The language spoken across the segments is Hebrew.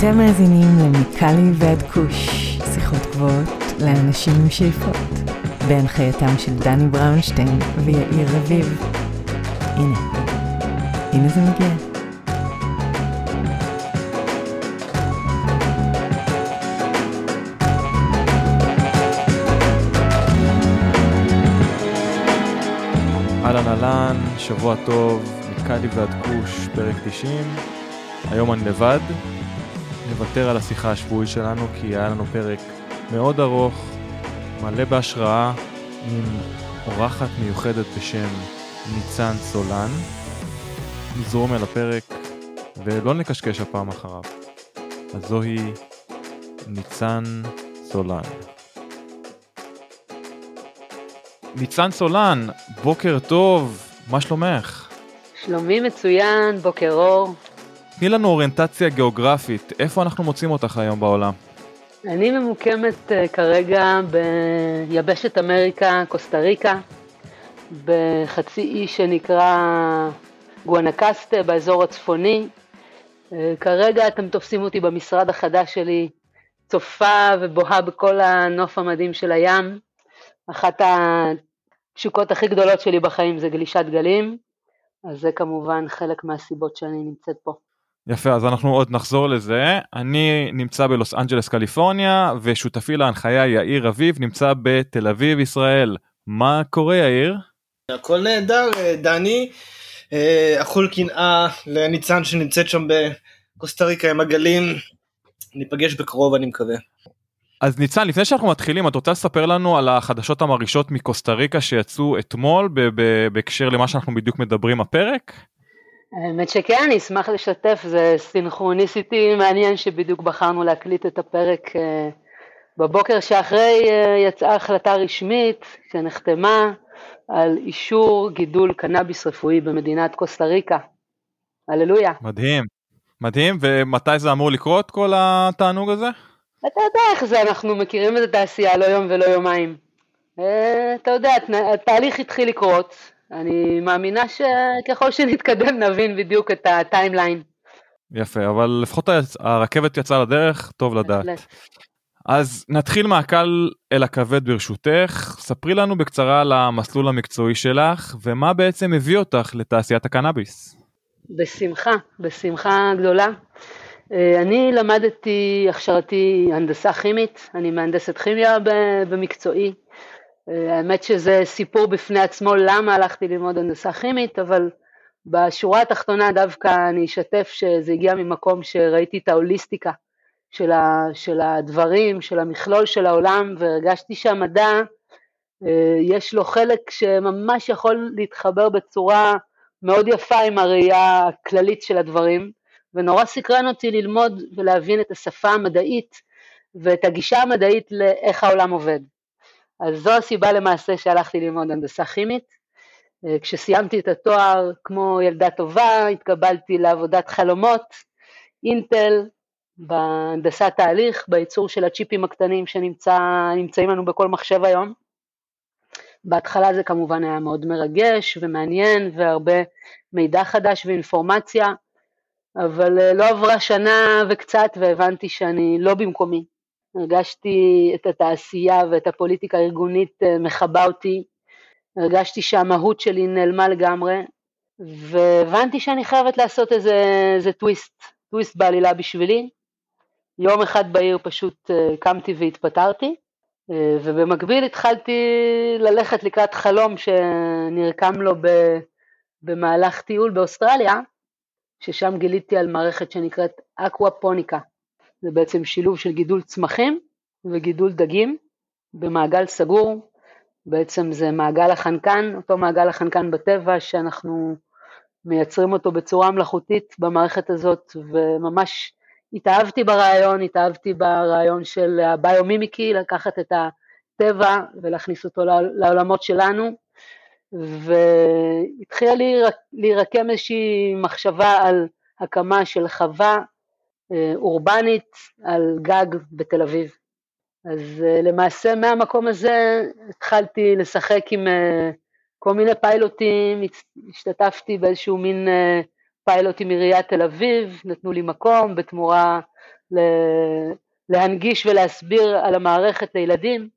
אתם מאזינים למיקלי ועד כוש, שיחות גבוהות לאנשים עם שאיפות, בהנחייתם של דני בראונשטיין ויאיר רביב. הנה, הנה זה מגיע. אהלן אהלן, שבוע טוב, מיקלי ועד כוש, פרק 90. היום אני לבד. נוותר על השיחה השבועית שלנו כי היה לנו פרק מאוד ארוך, מלא בהשראה, עם אורחת מיוחדת בשם ניצן סולן. נזרום אל הפרק ולא נקשקש הפעם אחריו. אז זוהי ניצן סולן. ניצן סולן, בוקר טוב, מה שלומך? שלומי מצוין, בוקר אור. תני לנו אוריינטציה גיאוגרפית, איפה אנחנו מוצאים אותך היום בעולם? אני ממוקמת uh, כרגע ביבשת אמריקה, קוסטה ריקה, בחצי אי שנקרא גואנקסטה, באזור הצפוני. Uh, כרגע אתם תופסים אותי במשרד החדש שלי, צופה ובוהה בכל הנוף המדהים של הים. אחת התשוקות הכי גדולות שלי בחיים זה גלישת גלים, אז זה כמובן חלק מהסיבות שאני נמצאת פה. יפה, אז אנחנו עוד נחזור לזה. אני נמצא בלוס אנג'לס, קליפורניה, ושותפי להנחיה יאיר אביב נמצא בתל אביב, ישראל. מה קורה, יאיר? הכל נהדר, דני. אכול קנאה לניצן שנמצאת שם בקוסטה ריקה עם הגלים. ניפגש בקרוב, אני מקווה. אז ניצן, לפני שאנחנו מתחילים, את רוצה לספר לנו על החדשות המרעישות מקוסטה ריקה שיצאו אתמול בהקשר למה שאנחנו בדיוק מדברים בפרק? האמת שכן, אני אשמח לשתף, זה סינכרוניסיטי מעניין שבדיוק בחרנו להקליט את הפרק אה, בבוקר שאחרי אה, יצאה החלטה רשמית שנחתמה על אישור גידול קנאביס רפואי במדינת קוסטה ריקה. הללויה. מדהים, מדהים, ומתי זה אמור לקרות כל התענוג הזה? אתה יודע איך זה, אנחנו מכירים את התעשייה לא יום ולא יומיים. אה, אתה יודע, התהליך התחיל לקרות, אני מאמינה שככל שנתקדם נבין בדיוק את הטיימליין. יפה, אבל לפחות הרכבת יצאה לדרך, טוב לדעת. אז נתחיל מהקל אל הכבד ברשותך, ספרי לנו בקצרה על המסלול המקצועי שלך ומה בעצם הביא אותך לתעשיית הקנאביס. בשמחה, בשמחה גדולה. אה, אני למדתי הכשרתי הנדסה כימית, אני מהנדסת כימיה במקצועי. האמת שזה סיפור בפני עצמו למה הלכתי ללמוד הנדסה כימית, אבל בשורה התחתונה דווקא אני אשתף שזה הגיע ממקום שראיתי את ההוליסטיקה של, ה, של הדברים, של המכלול של העולם, והרגשתי שהמדע אה, יש לו חלק שממש יכול להתחבר בצורה מאוד יפה עם הראייה הכללית של הדברים, ונורא סקרן אותי ללמוד ולהבין את השפה המדעית ואת הגישה המדעית לאיך העולם עובד. אז זו הסיבה למעשה שהלכתי ללמוד הנדסה כימית. אה, כשסיימתי את התואר, כמו ילדה טובה, התקבלתי לעבודת חלומות, אינטל, בהנדסת תהליך, בייצור של הצ'יפים הקטנים שנמצאים לנו בכל מחשב היום. בהתחלה זה כמובן היה מאוד מרגש ומעניין והרבה מידע חדש ואינפורמציה, אבל אה, לא עברה שנה וקצת והבנתי שאני לא במקומי. הרגשתי את התעשייה ואת הפוליטיקה הארגונית אה, מכבה אותי, הרגשתי שהמהות שלי נעלמה לגמרי, והבנתי שאני חייבת לעשות איזה, איזה טוויסט, טוויסט בעלילה בשבילי. יום אחד בעיר פשוט אה, קמתי והתפטרתי, אה, ובמקביל התחלתי ללכת לקראת חלום שנרקם לו במהלך טיול באוסטרליה, ששם גיליתי על מערכת שנקראת אקוואפוניקה. זה בעצם שילוב של גידול צמחים וגידול דגים במעגל סגור, בעצם זה מעגל החנקן, אותו מעגל החנקן בטבע שאנחנו מייצרים אותו בצורה מלאכותית במערכת הזאת וממש התאהבתי ברעיון, התאהבתי ברעיון של הביומימיקי, לקחת את הטבע ולהכניס אותו לעולמות שלנו. והתחילה להירקם איזושהי מחשבה על הקמה של חווה אורבנית על גג בתל אביב. אז אה, למעשה מהמקום הזה התחלתי לשחק עם אה, כל מיני פיילוטים, השתתפתי באיזשהו מין פיילוט עם עיריית תל אביב, נתנו לי מקום, בתמורה להנגיש ולהסביר על המערכת לילדים,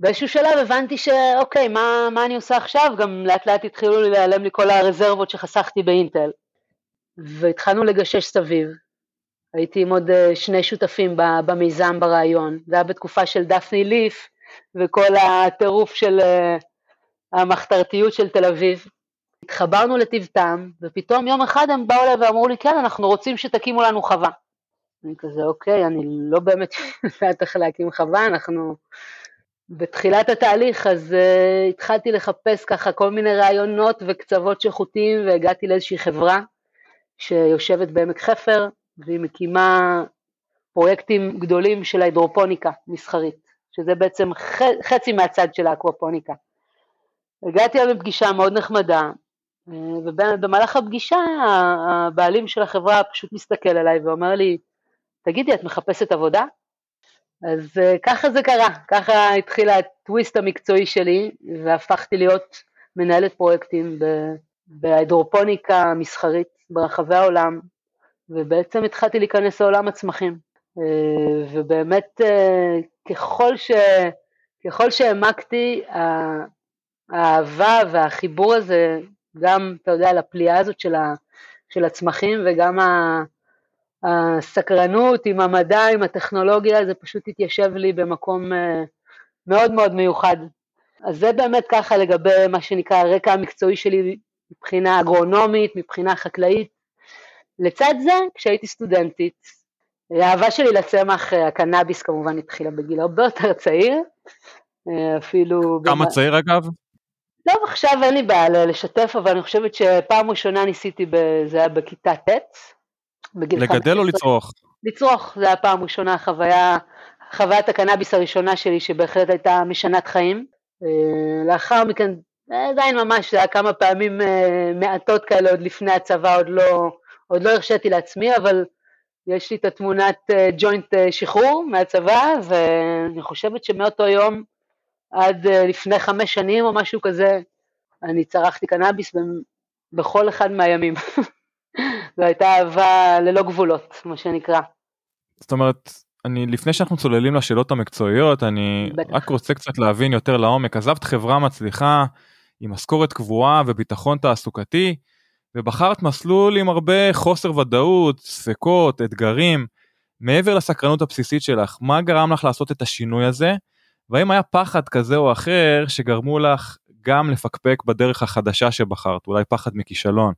ובאיזשהו שלב הבנתי שאוקיי, מה, מה אני עושה עכשיו? גם לאט לאט התחילו להיעלם לי כל הרזרבות שחסכתי באינטל, והתחלנו לגשש סביב. הייתי עם עוד אה, שני שותפים במיזם ברעיון, זה היה בתקופה של דפני ליף וכל הטירוף של אה, המחתרתיות של תל אביב. התחברנו לטיב טעם, ופתאום יום אחד הם באו אליי ואמרו לי, כן, אנחנו רוצים שתקימו לנו חווה. אני כזה, אוקיי, אני לא באמת יודעת איך להקים חווה, אנחנו בתחילת התהליך, אז uh, התחלתי לחפש ככה כל מיני רעיונות וקצוות שחוטים, והגעתי לאיזושהי חברה שיושבת בעמק חפר, והיא מקימה פרויקטים גדולים של ההידרופוניקה מסחרית, שזה בעצם חצי מהצד של האקוופוניקה. הגעתי אליו לפגישה מאוד נחמדה, ובמהלך הפגישה הבעלים של החברה פשוט מסתכל עליי ואומר לי, תגידי, את מחפשת עבודה? אז אה, ככה זה קרה, ככה התחיל הטוויסט המקצועי שלי, והפכתי להיות מנהלת פרויקטים בהידרופוניקה מסחרית ברחבי העולם, ובעצם התחלתי להיכנס לעולם הצמחים. אה, ובאמת אה, ככל, ש... ככל שהעמקתי, האהבה והחיבור הזה, גם, אתה יודע, לפליאה הזאת של, ה... של הצמחים וגם. הסקרנות עם המדע, עם הטכנולוגיה, זה פשוט התיישב לי במקום אה, מאוד מאוד מיוחד. אז זה באמת ככה לגבי מה שנקרא הרקע המקצועי שלי מבחינה אגרונומית, מבחינה חקלאית. לצד זה, כשהייתי סטודנטית, האהבה שלי לצמח, אה, הקנאביס כמובן התחילה בגיל הרבה יותר צעיר, אה, אפילו... כמה במה... צעיר אגב? לא, עכשיו אין לי בעיה לשתף, אבל אני חושבת שפעם ראשונה ניסיתי, זה היה בכיתה ט', בגיל לגדל 15. או לצרוך? לצרוך, זה היה פעם ראשונה, חוויה, חוויית הקנאביס הראשונה שלי, שבהחלט הייתה משנת חיים. אה, לאחר מכן, עדיין ממש, זה היה כמה פעמים מעטות כאלה עוד לפני הצבא, עוד לא, עוד לא הרשיתי לעצמי, אבל יש לי את התמונת אה, ג'וינט אה, שחרור מהצבא, ואני חושבת שמאותו יום עד אה, לפני חמש שנים או משהו כזה, אני צרכתי קנאביס בכל אחד מהימים. זו הייתה אהבה ללא גבולות, מה שנקרא. זאת אומרת, אני לפני שאנחנו צוללים לשאלות המקצועיות, אני בטח. רק רוצה קצת להבין יותר לעומק. עזבת חברה מצליחה עם משכורת קבועה וביטחון תעסוקתי, ובחרת מסלול עם הרבה חוסר ודאות, ספקות, אתגרים. מעבר לסקרנות הבסיסית שלך, מה גרם לך לעשות את השינוי הזה? והאם היה פחד כזה או אחר שגרמו לך גם לפקפק בדרך החדשה שבחרת, אולי פחד מכישלון?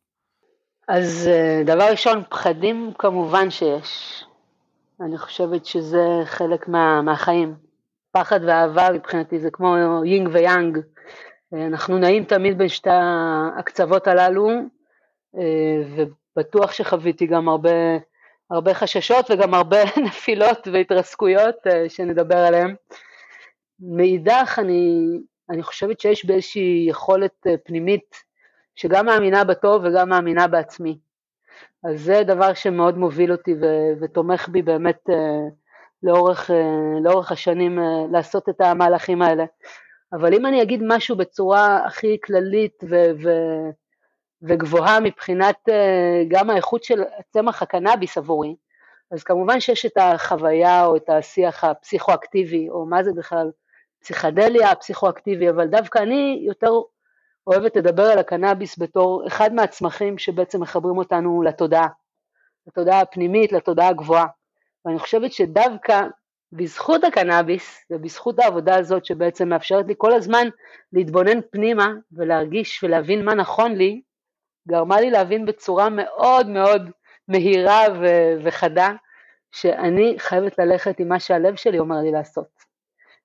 אז אה, דבר ראשון, פחדים כמובן שיש. אני חושבת שזה חלק מה, מהחיים. פחד ואהבה מבחינתי זה כמו יינג ויאנג. אה, אנחנו נעים תמיד בין שתי הקצוות הללו, אה, ובטוח שחוויתי גם הרבה, הרבה חששות וגם הרבה נפילות והתרסקויות אה, שנדבר עליהן. מאידך, אני, אני חושבת שיש באיזושהי יכולת אה, פנימית שגם מאמינה בטוב וגם מאמינה בעצמי. אז זה דבר שמאוד מוביל אותי ו- ותומך בי באמת לאורך, לאורך השנים לעשות את המהלכים האלה. אבל אם אני אגיד משהו בצורה הכי כללית ו- ו- וגבוהה מבחינת אה, גם האיכות של צמח הקנאביס עבורי, אז כמובן שיש את החוויה או את השיח הפסיכואקטיבי, או מה זה בכלל פסיכדליה, פסיכואקטיבי, אבל דווקא אני יותר אוהבת לדבר על הקנאביס בתור אחד מהצמחים שבעצם מחברים אותנו לתודעה, לתודעה הפנימית, לתודעה הגבוהה. ואני חושבת שדווקא בזכות הקנאביס ובזכות העבודה הזאת שבעצם מאפשרת לי כל הזמן להתבונן פנימה ולהרגיש ולהבין מה נכון לי, גרמה לי להבין בצורה מאוד מאוד מהירה ו- וחדה, שאני חייבת ללכת עם מה שהלב שלי אומר לי לעשות.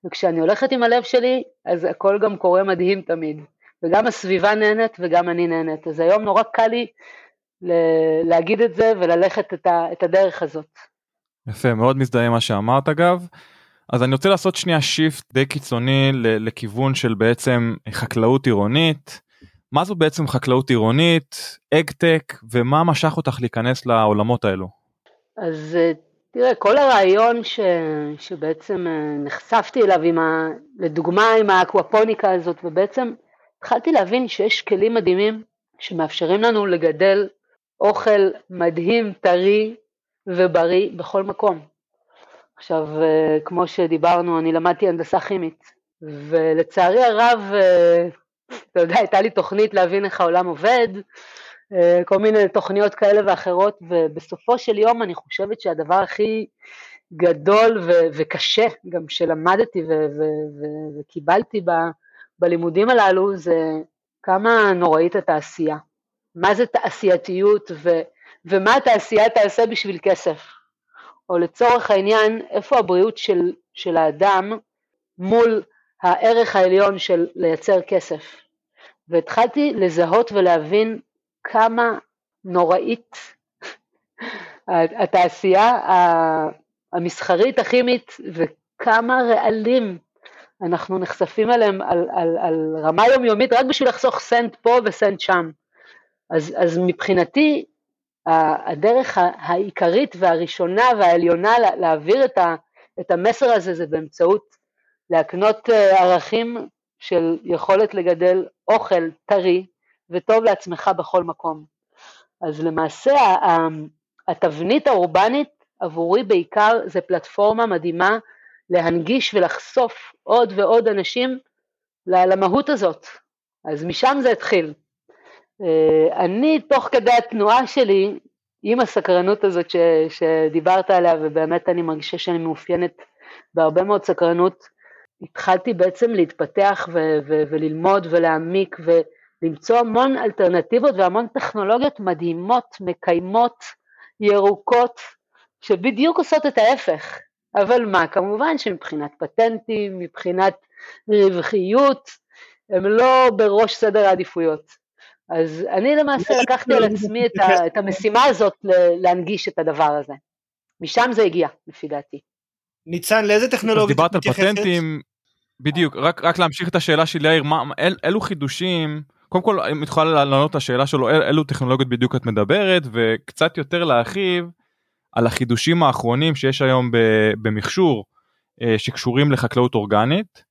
וכשאני הולכת עם הלב שלי, אז הכל גם קורה מדהים תמיד. וגם הסביבה נהנית וגם אני נהנית. אז היום נורא קל לי להגיד את זה וללכת את, ה- את הדרך הזאת. יפה, מאוד מזדהה מה שאמרת אגב. אז אני רוצה לעשות שנייה שיפט די קיצוני לכיוון של בעצם חקלאות עירונית. מה זו בעצם חקלאות עירונית, אגטק, ומה משך אותך להיכנס לעולמות האלו? אז אה, תראה, כל הרעיון ש... שבעצם אה, נחשפתי אליו, עם ה... לדוגמה עם האקוופוניקה הזאת, ובעצם התחלתי להבין שיש כלים מדהימים שמאפשרים לנו לגדל אוכל מדהים, טרי, ובריא בכל מקום. עכשיו, אה, כמו שדיברנו, אני למדתי הנדסה כימית, ולצערי הרב, אה, אתה יודע, הייתה לי תוכנית להבין איך העולם עובד, אה, כל מיני תוכניות כאלה ואחרות, ובסופו של יום אני חושבת שהדבר הכי גדול ו- וקשה, גם שלמדתי ו- ו- וקיבלתי ב- בלימודים הללו, זה כמה נוראית התעשייה. מה זה תעשייתיות ו- ומה התעשייה תעשה בשביל כסף. או לצורך העניין, איפה הבריאות של, של האדם מול הערך העליון של לייצר כסף. והתחלתי לזהות ולהבין כמה נוראית התעשייה המסחרית הכימית וכמה רעלים אנחנו נחשפים אליהם על, על, על רמה יומיומית רק בשביל לחסוך סנט פה וסנט שם. אז, אז מבחינתי הדרך העיקרית והראשונה והעליונה להעביר את, ה, את המסר הזה זה באמצעות להקנות אה, ערכים של יכולת לגדל אוכל טרי וטוב לעצמך בכל מקום. אז למעשה התבנית האורבנית עבורי בעיקר זה פלטפורמה מדהימה להנגיש ולחשוף עוד ועוד אנשים למהות הזאת. אז משם זה התחיל. אה, אני תוך כדי התנועה שלי, עם הסקרנות הזאת ש, שדיברת עליה, ובאמת אני מרגישה שאני מאופיינת בהרבה מאוד סקרנות, התחלתי בעצם להתפתח ו- ו- וללמוד ולהעמיק ולמצוא המון אלטרנטיבות והמון טכנולוגיות מדהימות, מקיימות, ירוקות, שבדיוק עושות את ההפך. אבל מה, כמובן שמבחינת פטנטים, מבחינת רווחיות, הם לא בראש סדר העדיפויות. אז אני למעשה לקחתי על עצמי את, ה, את המשימה הזאת להנגיש את הדבר הזה. משם זה הגיע, לפי דעתי. ניצן, לאיזה טכנולוגיה את מתייחסת? דיברת על פטנטים, בדיוק, רק, רק להמשיך את השאלה של יאיר, מה, אל, אילו חידושים, קודם כל, אם את יכולה לענות את השאלה שלו, אל, אילו טכנולוגיות בדיוק את מדברת, וקצת יותר להרחיב על החידושים האחרונים שיש היום במכשור, אה, שקשורים לחקלאות אורגנית,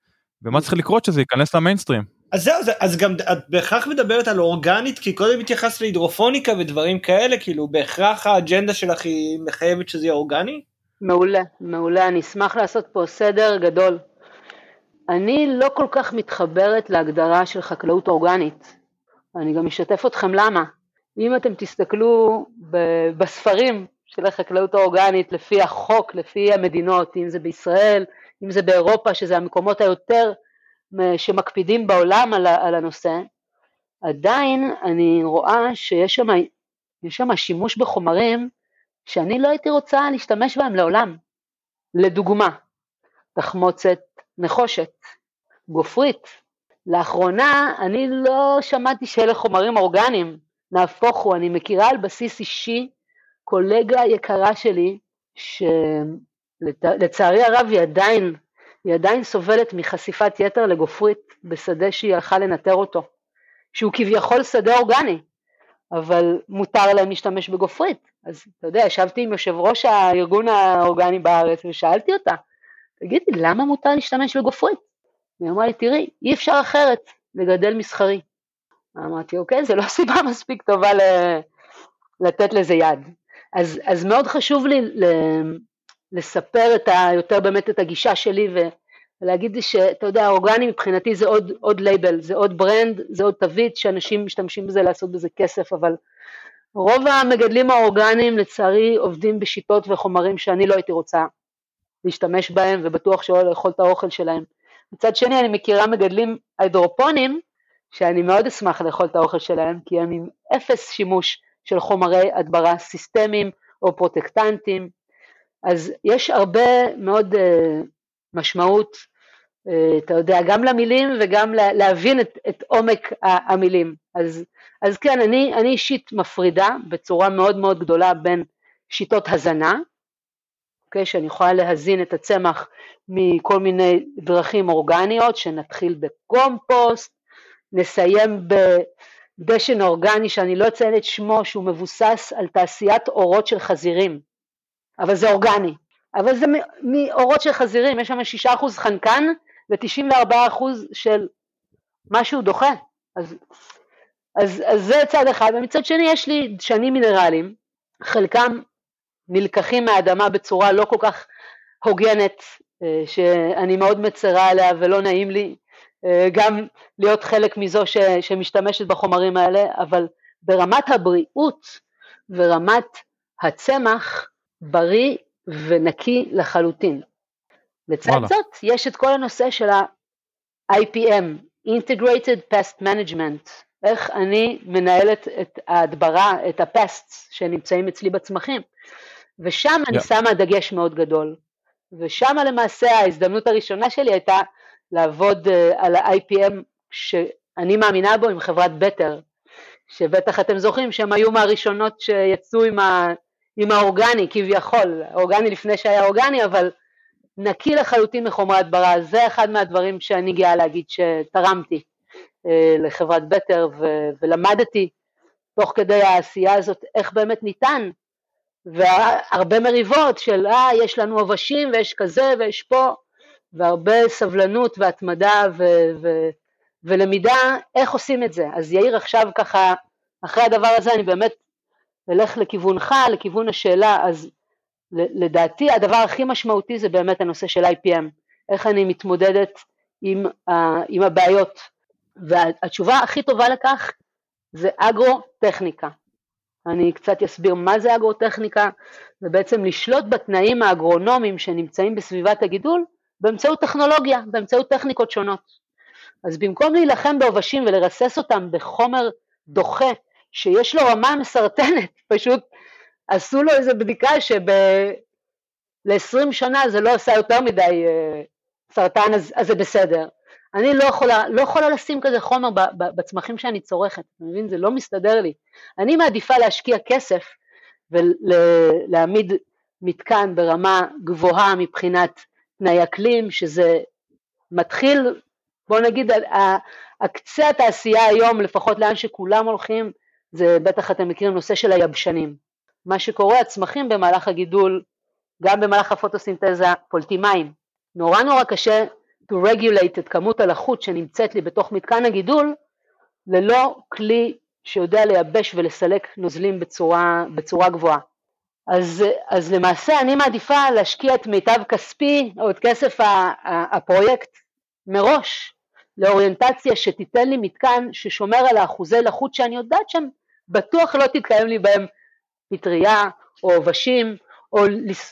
ומה צריך לקרות שזה ייכנס למיינסטרים. אז זהו, אז גם את בהכרח מדברת על אורגנית, כי קודם התייחסת להידרופוניקה ודברים כאלה, כאילו בהכרח האג'נדה שלך היא מחייבת שזה יהיה אורגני? מעולה, מעולה, אני אשמח לעשות פה סדר גדול. אני לא כל כך מתחברת להגדרה של חקלאות אורגנית. אני גם אשתף אתכם למה. אם אתם תסתכלו בספרים של החקלאות האורגנית לפי החוק, לפי המדינות, אם זה בישראל, אם זה באירופה, שזה המקומות היותר שמקפידים בעולם על, על הנושא, עדיין אני רואה שיש שם, שם שימוש בחומרים שאני לא הייתי רוצה להשתמש בהם לעולם. לדוגמה, תחמוצת נחושת, גופרית. לאחרונה אני לא שמעתי שאלה חומרים אורגניים, נהפוך הוא, אני מכירה על בסיס אישי קולגה יקרה שלי, שלצערי הרב היא עדיין היא עדיין סובלת מחשיפת יתר לגופרית בשדה שהיא הלכה לנטר אותו, שהוא כביכול שדה אורגני, אבל מותר להם להשתמש בגופרית. אז אתה יודע, ישבתי עם יושב ראש הארגון האורגני בארץ ושאלתי אותה, תגידי, למה מותר להשתמש בגופרית? היא אמרה לי, תראי, אי אפשר אחרת לגדל מסחרי. אמרתי, אוקיי, זה לא סיבה מספיק טובה לתת לזה יד. אז, אז מאוד חשוב לי לספר את ה, יותר באמת את הגישה שלי ולהגיד לי שאתה יודע אורגני מבחינתי זה עוד, עוד לייבל, זה עוד brand, זה עוד תווית שאנשים משתמשים בזה לעשות בזה כסף אבל רוב המגדלים האורגניים לצערי עובדים בשיטות וחומרים שאני לא הייתי רוצה להשתמש בהם ובטוח שלא לאכול את האוכל שלהם. מצד שני אני מכירה מגדלים הידרופונים שאני מאוד אשמח לאכול את האוכל שלהם כי הם עם אפס שימוש של חומרי הדברה סיסטמיים או פרוטקטנטים אז יש הרבה מאוד uh, משמעות, uh, אתה יודע, גם למילים וגם לה, להבין את, את עומק המילים. אז, אז כן, אני, אני אישית מפרידה בצורה מאוד מאוד גדולה בין שיטות הזנה, אוקיי, שאני יכולה להזין את הצמח מכל מיני דרכים אורגניות, שנתחיל בקומפוסט, נסיים בדשן אורגני שאני לא אציין את שמו, שהוא מבוסס על תעשיית אורות של חזירים. אבל זה אורגני. אבל זה מאורות של חזירים, יש שם 6% חנקן ו-94% של משהו דוחה. אז, אז, אז זה צד אחד, ומצד שני יש לי דשנים מינרליים, חלקם נלקחים מהאדמה בצורה לא כל כך הוגנת, אה, שאני מאוד מצרה עליה ולא נעים לי אה, גם להיות חלק מזו ש, שמשתמשת בחומרים האלה, אבל ברמת הבריאות ורמת הצמח בריא ונקי לחלוטין. לצד וואלה. זאת יש את כל הנושא של ה-IPM, Integrated Pest Management, איך אני מנהלת את ההדברה, את הפסטס שנמצאים אצלי בצמחים, ושם yeah. אני שמה דגש מאוד גדול, ושם למעשה ההזדמנות הראשונה שלי הייתה לעבוד uh, על ה-IPM שאני מאמינה בו עם חברת בטר, שבטח אתם זוכרים שהם היו מהראשונות שיצאו עם, ה, עם האורגני כביכול, אורגני לפני שהיה אורגני, אבל נקי לחלוטין מחומרי הדברה, זה אחד מהדברים שאני גאה להגיד שתרמתי אה, לחברת בטר ו- ולמדתי תוך כדי העשייה הזאת איך באמת ניתן והרבה מריבות של אה יש לנו עובשים ויש כזה ויש פה והרבה סבלנות והתמדה ו- ו- ולמידה איך עושים את זה? אז יאיר עכשיו ככה אחרי הדבר הזה אני באמת אלך לכיוונך לכיוון השאלה אז לדעתי הדבר הכי משמעותי זה באמת הנושא של IPM, איך אני מתמודדת עם, uh, עם הבעיות, והתשובה הכי טובה לכך זה אגרו-טכניקה. אני קצת אסביר מה זה אגרו-טכניקה, זה בעצם לשלוט בתנאים האגרונומיים שנמצאים בסביבת הגידול באמצעות טכנולוגיה, באמצעות טכניקות שונות. אז במקום להילחם בעובשים ולרסס אותם בחומר דוחה שיש לו רמה מסרטנת, פשוט עשו לו איזה בדיקה של-20 שנה זה לא עושה יותר מדי uh, סרטן, אז, אז זה בסדר. אני לא יכולה, לא יכולה לשים כזה חומר בצמחים שאני צורכת, אתה מבין? זה לא מסתדר לי. אני מעדיפה להשקיע כסף ולהעמיד מתקן ברמה גבוהה מבחינת תנאי אקלים, שזה מתחיל, בוא נגיד, הקצה התעשייה היום, לפחות לאן שכולם הולכים, זה בטח אתם מכירים נושא של היבשנים. מה שקורה, הצמחים במהלך הגידול, גם במהלך הפוטוסינתזה, פולטים מים. נורא נורא קשה to regulate את כמות הלחות שנמצאת לי בתוך מתקן הגידול, ללא כלי שיודע לייבש ולסלק נוזלים בצורה, בצורה גבוהה. אז, אז למעשה אני מעדיפה להשקיע את מיטב כספי או את כסף הפרויקט מראש לאוריינטציה שתיתן לי מתקן ששומר על האחוזי לחות שאני יודעת שהם בטוח לא תתקיים לי בהם פטריה או עובשים, או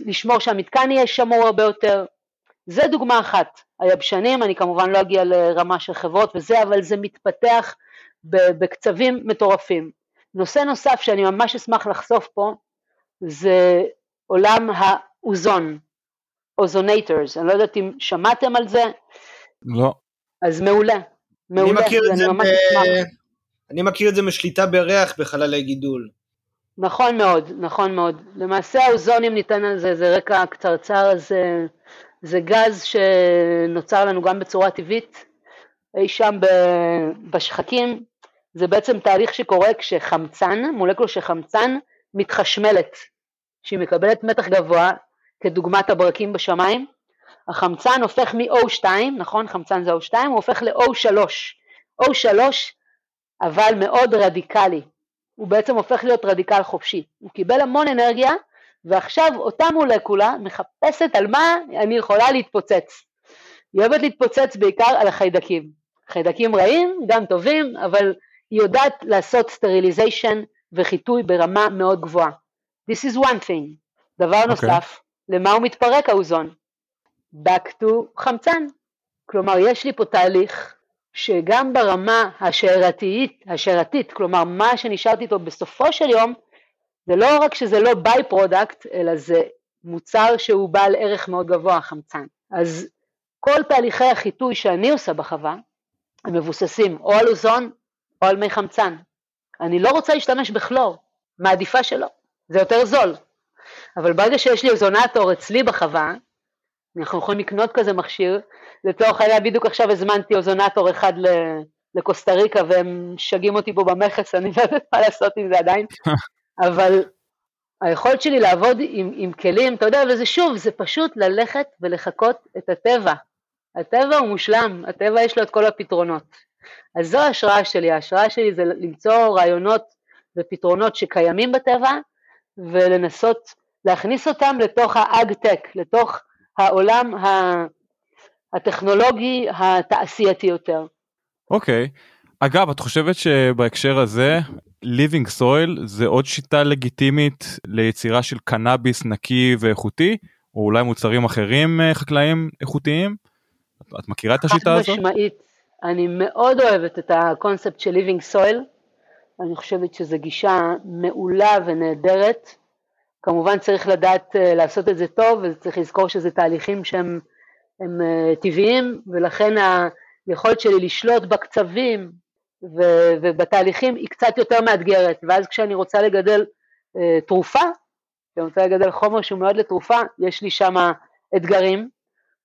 לשמור שהמתקן יהיה שמור הרבה יותר. זה דוגמה אחת. היבשנים, אני כמובן לא אגיע לרמה של חברות וזה, אבל זה מתפתח בקצבים מטורפים. נושא נוסף שאני ממש אשמח לחשוף פה, זה עולם האוזון, אוזונטורס, אני לא יודעת אם שמעתם על זה. לא. אז מעולה, מעולה, אני מכיר את זה, ב... אני מכיר את זה משליטה בריח בחללי גידול. נכון מאוד, נכון מאוד. למעשה האוזון, אם ניתן על זה איזה רקע קצרצר, זה, זה גז שנוצר לנו גם בצורה טבעית, אי שם בשחקים. זה בעצם תהליך שקורה כשחמצן, מולקולה של חמצן, מתחשמלת, שהיא מקבלת מתח גבוה, כדוגמת הברקים בשמיים. החמצן הופך מ-O2, נכון? חמצן זה O2, הוא הופך ל-O3. O3 אבל מאוד רדיקלי, הוא בעצם הופך להיות רדיקל חופשי. הוא קיבל המון אנרגיה, ועכשיו אותה מולקולה מחפשת על מה אני יכולה להתפוצץ. היא אוהבת להתפוצץ בעיקר על החיידקים. חיידקים רעים, גם טובים, אבל היא יודעת לעשות sterilization וחיטוי ברמה מאוד גבוהה. This is one thing. דבר okay. אוקיי. נוסף, למה הוא מתפרק האוזון? Back to חמצן. כלומר, יש לי פה תהליך שגם ברמה השאריתית, השאריתית, כלומר מה שנשארתי איתו בסופו של יום, זה לא רק שזה לא by-product, אלא זה מוצר שהוא בעל ערך מאוד גבוה, חמצן. אז כל תהליכי החיטוי שאני עושה בחווה, הם מבוססים או על אוזון או על מי חמצן. אני לא רוצה להשתמש בכלור, מעדיפה שלא, זה יותר זול. אבל ברגע שיש לי אוזונטור אצלי בחווה, אנחנו יכולים לקנות כזה מכשיר, לצורך העניין בדיוק עכשיו הזמנתי אוזונטור אחד לקוסטה ריקה והם משגעים אותי פה במכס, אני לא יודעת מה לעשות עם זה עדיין, אבל היכולת שלי לעבוד עם, עם כלים, אתה יודע, וזה שוב, זה פשוט ללכת ולחקות את הטבע. הטבע הוא מושלם, הטבע יש לו את כל הפתרונות. אז זו ההשראה שלי, ההשראה שלי זה למצוא רעיונות ופתרונות שקיימים בטבע ולנסות להכניס אותם לתוך ה ag-tech, לתוך העולם הטכנולוגי התעשייתי יותר. אוקיי. Okay. אגב, את חושבת שבהקשר הזה, living soil זה עוד שיטה לגיטימית ליצירה של קנאביס נקי ואיכותי, או אולי מוצרים אחרים אה, חקלאיים איכותיים? את מכירה את השיטה הזאת? חד משמעית. אני מאוד אוהבת את הקונספט של living soil. אני חושבת שזו גישה מעולה ונהדרת. כמובן צריך לדעת uh, לעשות את זה טוב, וצריך לזכור שזה תהליכים שהם הם, uh, טבעיים, ולכן היכולת שלי לשלוט בקצבים ו- ובתהליכים היא קצת יותר מאתגרת, ואז כשאני רוצה לגדל uh, תרופה, כשאני רוצה לגדל חומר שהוא מיועד לתרופה, יש לי שם אתגרים,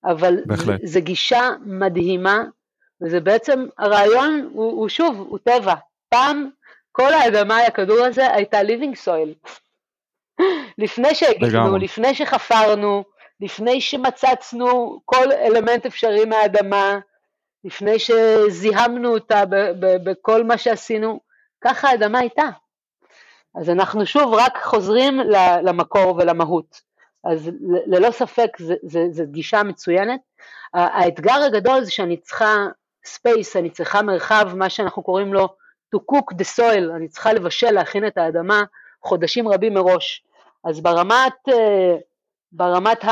אבל. זה גישה מדהימה, וזה בעצם, הרעיון הוא, הוא שוב, הוא טבע. פעם כל האדמה על הכדור הזה הייתה living soil. לפני שהגינו, לפני שחפרנו, לפני שמצצנו כל אלמנט אפשרי מהאדמה, לפני שזיהמנו אותה בכל מה שעשינו, ככה האדמה הייתה. אז אנחנו שוב רק חוזרים למקור ולמהות. אז ללא ספק זו גישה מצוינת. האתגר הגדול זה שאני צריכה space, אני צריכה מרחב, מה שאנחנו קוראים לו to cook the soil, אני צריכה לבשל, להכין את האדמה חודשים רבים מראש. אז ברמת, אה, ברמת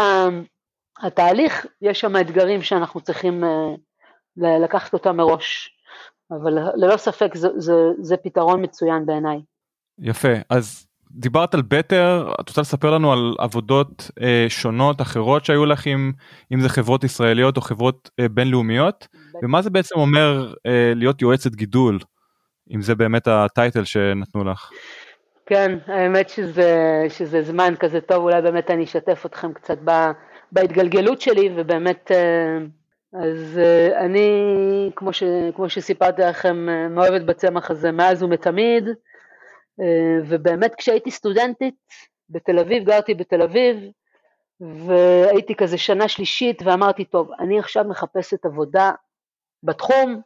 התהליך יש שם אתגרים שאנחנו צריכים אה, לקחת אותם מראש, אבל ללא ספק זה, זה, זה פתרון מצוין בעיניי. יפה, אז דיברת על בטר, את רוצה לספר לנו על עבודות אה, שונות אחרות שהיו לך עם, אם זה חברות ישראליות או חברות אה, בינלאומיות, בטר. ומה זה בעצם אומר אה, להיות יועצת גידול, אם זה באמת הטייטל שנתנו לך. כן, האמת שזה, שזה זמן כזה טוב, אולי באמת אני אשתף אתכם קצת בהתגלגלות שלי, ובאמת, אה, אז אה, אני, כמו, ש, כמו שסיפרתי לכם, אה, מאוהבת בצמח הזה מאז ומתמיד, ובאמת כשהייתי סטודנטית בתל אביב, גרתי בתל אביב, והייתי כזה שנה שלישית, ואמרתי, טוב, אני עכשיו מחפשת עבודה בתחום,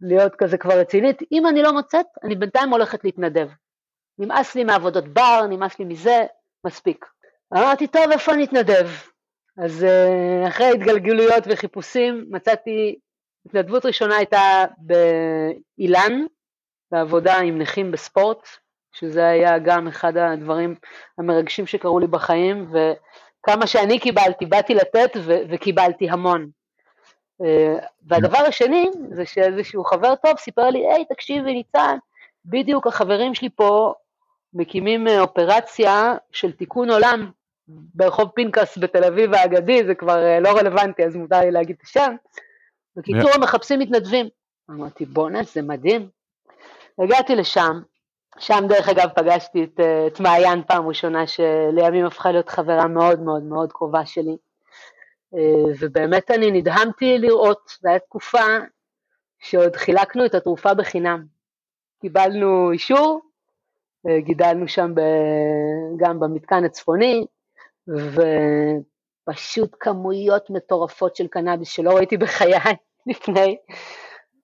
להיות כזה כבר רצינית, אם אני לא מוצאת, אני בינתיים הולכת להתנדב. נמאס לי מעבודות בר, נמאס לי מזה, מספיק. אמרתי, טוב, איפה אני אתנדב? אז אה, אחרי התגלגלויות וחיפושים מצאתי, התנדבות ראשונה הייתה באילן, בעבודה עם נכים בספורט, שזה היה גם אחד הדברים המרגשים שקרו לי בחיים, וכמה שאני קיבלתי, באתי לתת ו- וקיבלתי המון. אה, והדבר השני זה שאיזשהו חבר טוב סיפר לי, היי, תקשיבי ניצן, בדיוק החברים שלי פה מקימים אה, אופרציה של תיקון עולם ברחוב פנקס בתל אביב האגדי, זה כבר אה, לא רלוונטי, אז מותר לי להגיד את השם. בקיצור, הם מחפשים מתנדבים. אמרתי, בואנה, זה מדהים. הגעתי לשם, שם דרך אגב פגשתי את, אה, את מעיין פעם ראשונה, שלימים הפכה להיות חברה מאוד מאוד מאוד קרובה שלי. ובאמת אני נדהמתי לראות, זו הייתה תקופה שעוד חילקנו את התרופה בחינם. קיבלנו אישור, גידלנו שם ב, גם במתקן הצפוני, ופשוט כמויות מטורפות של קנאביס שלא ראיתי בחיי לפני,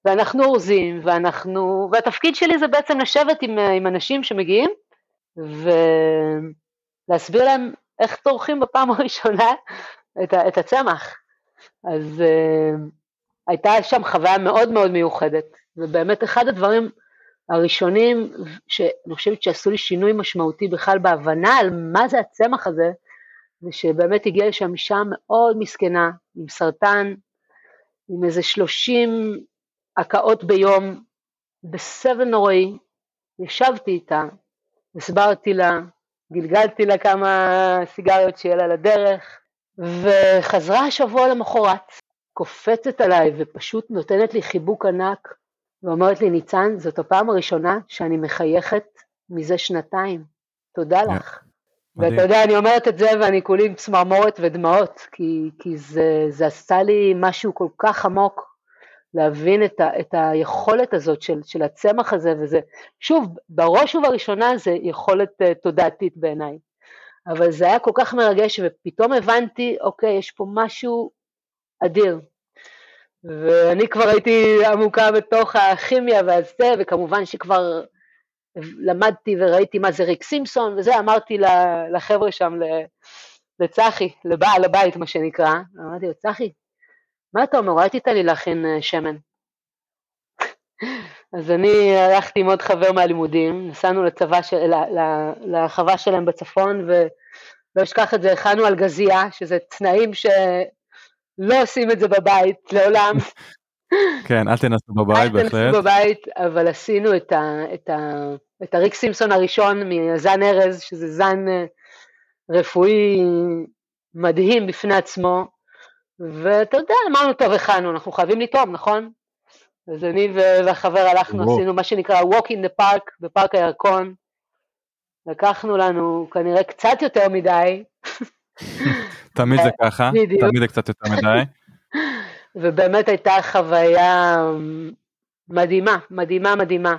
ואנחנו אורזים, ואנחנו, והתפקיד שלי זה בעצם לשבת עם, עם אנשים שמגיעים, ולהסביר להם איך טורחים בפעם הראשונה את, את הצמח. אז uh, הייתה שם חוויה מאוד מאוד מיוחדת, ובאמת אחד הדברים הראשונים שאני חושבת שעשו לי שינוי משמעותי בכלל בהבנה על מה זה הצמח הזה, ושבאמת הגיעה לשם אישה מאוד מסכנה, עם סרטן, עם איזה שלושים הקאות ביום, בסבל נוראי, ישבתי איתה, הסברתי לה, גלגלתי לה כמה סיגריות שיהיה לה לדרך, וחזרה השבוע למחרת, קופצת עליי ופשוט נותנת לי חיבוק ענק, ואומרת לי, ניצן, זאת הפעם הראשונה שאני מחייכת מזה שנתיים, תודה לך. ואתה יודע, אני אומרת את זה ואני כולי עם צמרמורת ודמעות, כי, כי זה, זה עשה לי משהו כל כך עמוק, להבין את, ה, את היכולת הזאת של, של הצמח הזה, וזה, שוב, בראש ובראשונה זה יכולת uh, תודעתית בעיניי, אבל זה היה כל כך מרגש, ופתאום הבנתי, אוקיי, יש פה משהו אדיר, ואני כבר הייתי עמוקה בתוך הכימיה והזה, וכמובן שכבר למדתי וראיתי מה זה ריק סימפסון, וזה אמרתי לחבר'ה שם, לצחי, לבעל הבית מה שנקרא, אמרתי לו, צחי, מה אתה אומר, אולי תיתן לי להכין אה, שמן. אז אני הלכתי עם עוד חבר מהלימודים, נסענו לצבא, של, לחווה שלהם בצפון, ולא אשכח את זה, הכנו על גזייה, שזה תנאים שלא עושים את זה בבית, לעולם. כן, אל תנסו בבית בהחלט. אל תנסו בבית, אבל עשינו את, ה, את, ה, את הריק סימפסון הראשון מזן ארז, שזה זן אה, רפואי מדהים בפני עצמו, ואתה יודע, אמרנו, טוב, הכנו, אנחנו חייבים לטעום, נכון? אז אני והחבר הלכנו, וואו. עשינו מה שנקרא walk in the park, בפארק הירקון. לקחנו לנו כנראה קצת יותר מדי. תמיד זה ככה, תמיד זה קצת יותר מדי. ובאמת הייתה חוויה מדהימה, מדהימה, מדהימה.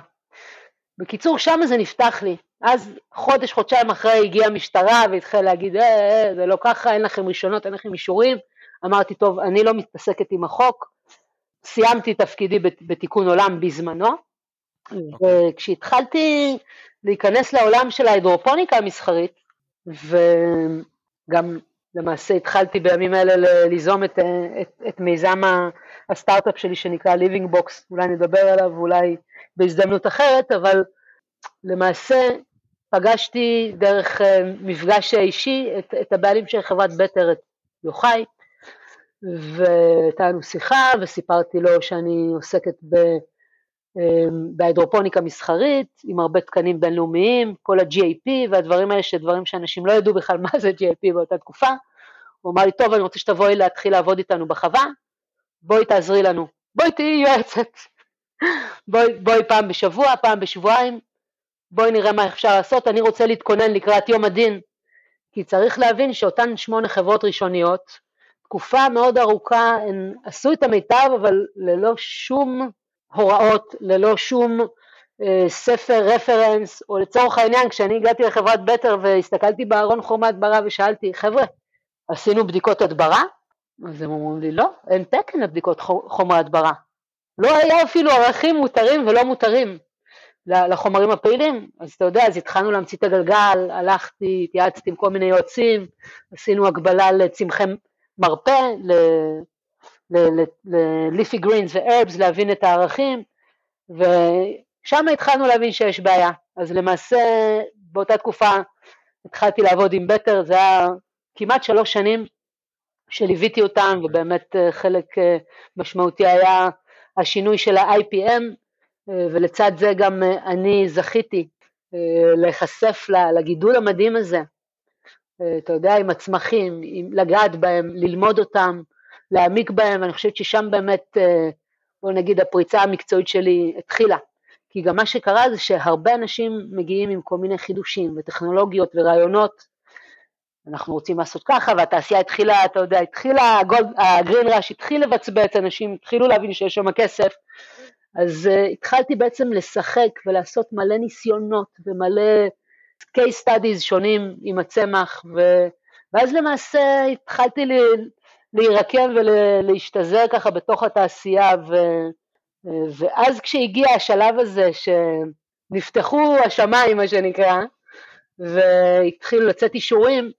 בקיצור, שם זה נפתח לי. אז חודש, חודשיים אחרי הגיעה המשטרה והתחילה להגיד, אה, אה, זה לא ככה, אין לכם רישיונות, אין לכם אישורים. אמרתי, טוב, אני לא מתעסקת עם החוק, סיימתי תפקידי בתיקון עולם בזמנו, okay. אוקיי. וכשהתחלתי להיכנס לעולם של ההידרופוניקה המסחרית, וגם למעשה התחלתי בימים אלה ליזום את, את, את מיזם הסטארט-אפ שלי שנקרא Living Box, אולי נדבר עליו אולי בהזדמנות אחרת, אבל למעשה פגשתי דרך אה, מפגש אישי את, את הבעלים של חברת בטר, את יוחאי, והייתה לנו שיחה וסיפרתי לו שאני עוסקת ב, אמ, בהידרופוניקה מסחרית עם הרבה תקנים בינלאומיים, כל ה-GAP והדברים האלה שדברים שאנשים לא ידעו בכלל מה זה GAP באותה תקופה. הוא אמר לי, טוב, אני רוצה שתבואי להתחיל לעבוד איתנו בחווה, בואי תעזרי לנו, בואי תהיי יועצת, בואי, בואי פעם בשבוע, פעם בשבועיים, בואי נראה מה אפשר לעשות, אני רוצה להתכונן לקראת יום הדין, כי צריך להבין שאותן שמונה חברות ראשוניות, תקופה מאוד ארוכה הן עשו את המיטב אבל ללא שום הוראות, ללא שום אה, ספר רפרנס, או לצורך העניין כשאני הגעתי לחברת בטר והסתכלתי בארון חומרי הדברה ושאלתי חבר'ה עשינו בדיקות הדברה? אז הם אומרים לי לא, אין תקן לבדיקות חומרי הדברה, לא היה אפילו ערכים מותרים ולא מותרים לחומרים הפעילים, אז אתה יודע, אז התחלנו להמציא את הגלגל, הלכתי, התייעצתי עם כל מיני יועצים, עשינו הגבלה לצמחי מרפא, ל-leafy greens ו-herbs, להבין את הערכים, ושם התחלנו להבין שיש בעיה. אז למעשה באותה תקופה התחלתי לעבוד עם בטר, זה היה כמעט שלוש שנים שליוויתי אותם, ובאמת אה, חלק אה, משמעותי היה השינוי של ה-IPM, אה, ולצד זה גם אני זכיתי להיחשף לגידול המדהים הזה אתה יודע, עם הצמחים, עם לגעת בהם, ללמוד אותם, להעמיק בהם, אני חושבת ששם באמת, בוא נגיד, הפריצה המקצועית שלי התחילה. כי גם מה שקרה זה שהרבה אנשים מגיעים עם כל מיני חידושים וטכנולוגיות ורעיונות, אנחנו רוצים לעשות ככה, והתעשייה התחילה, אתה יודע, התחילה, הגרין ראש התחיל לבצבץ, אנשים התחילו להבין שיש שם כסף, אז uh, התחלתי בעצם לשחק ולעשות מלא ניסיונות ומלא case studies שונים עם הצמח, ו... ואז למעשה התחלתי לי, להירקם ולהשתזר ככה בתוך התעשייה, ו... ואז כשהגיע השלב הזה שנפתחו השמיים, מה שנקרא, והתחילו לצאת אישורים,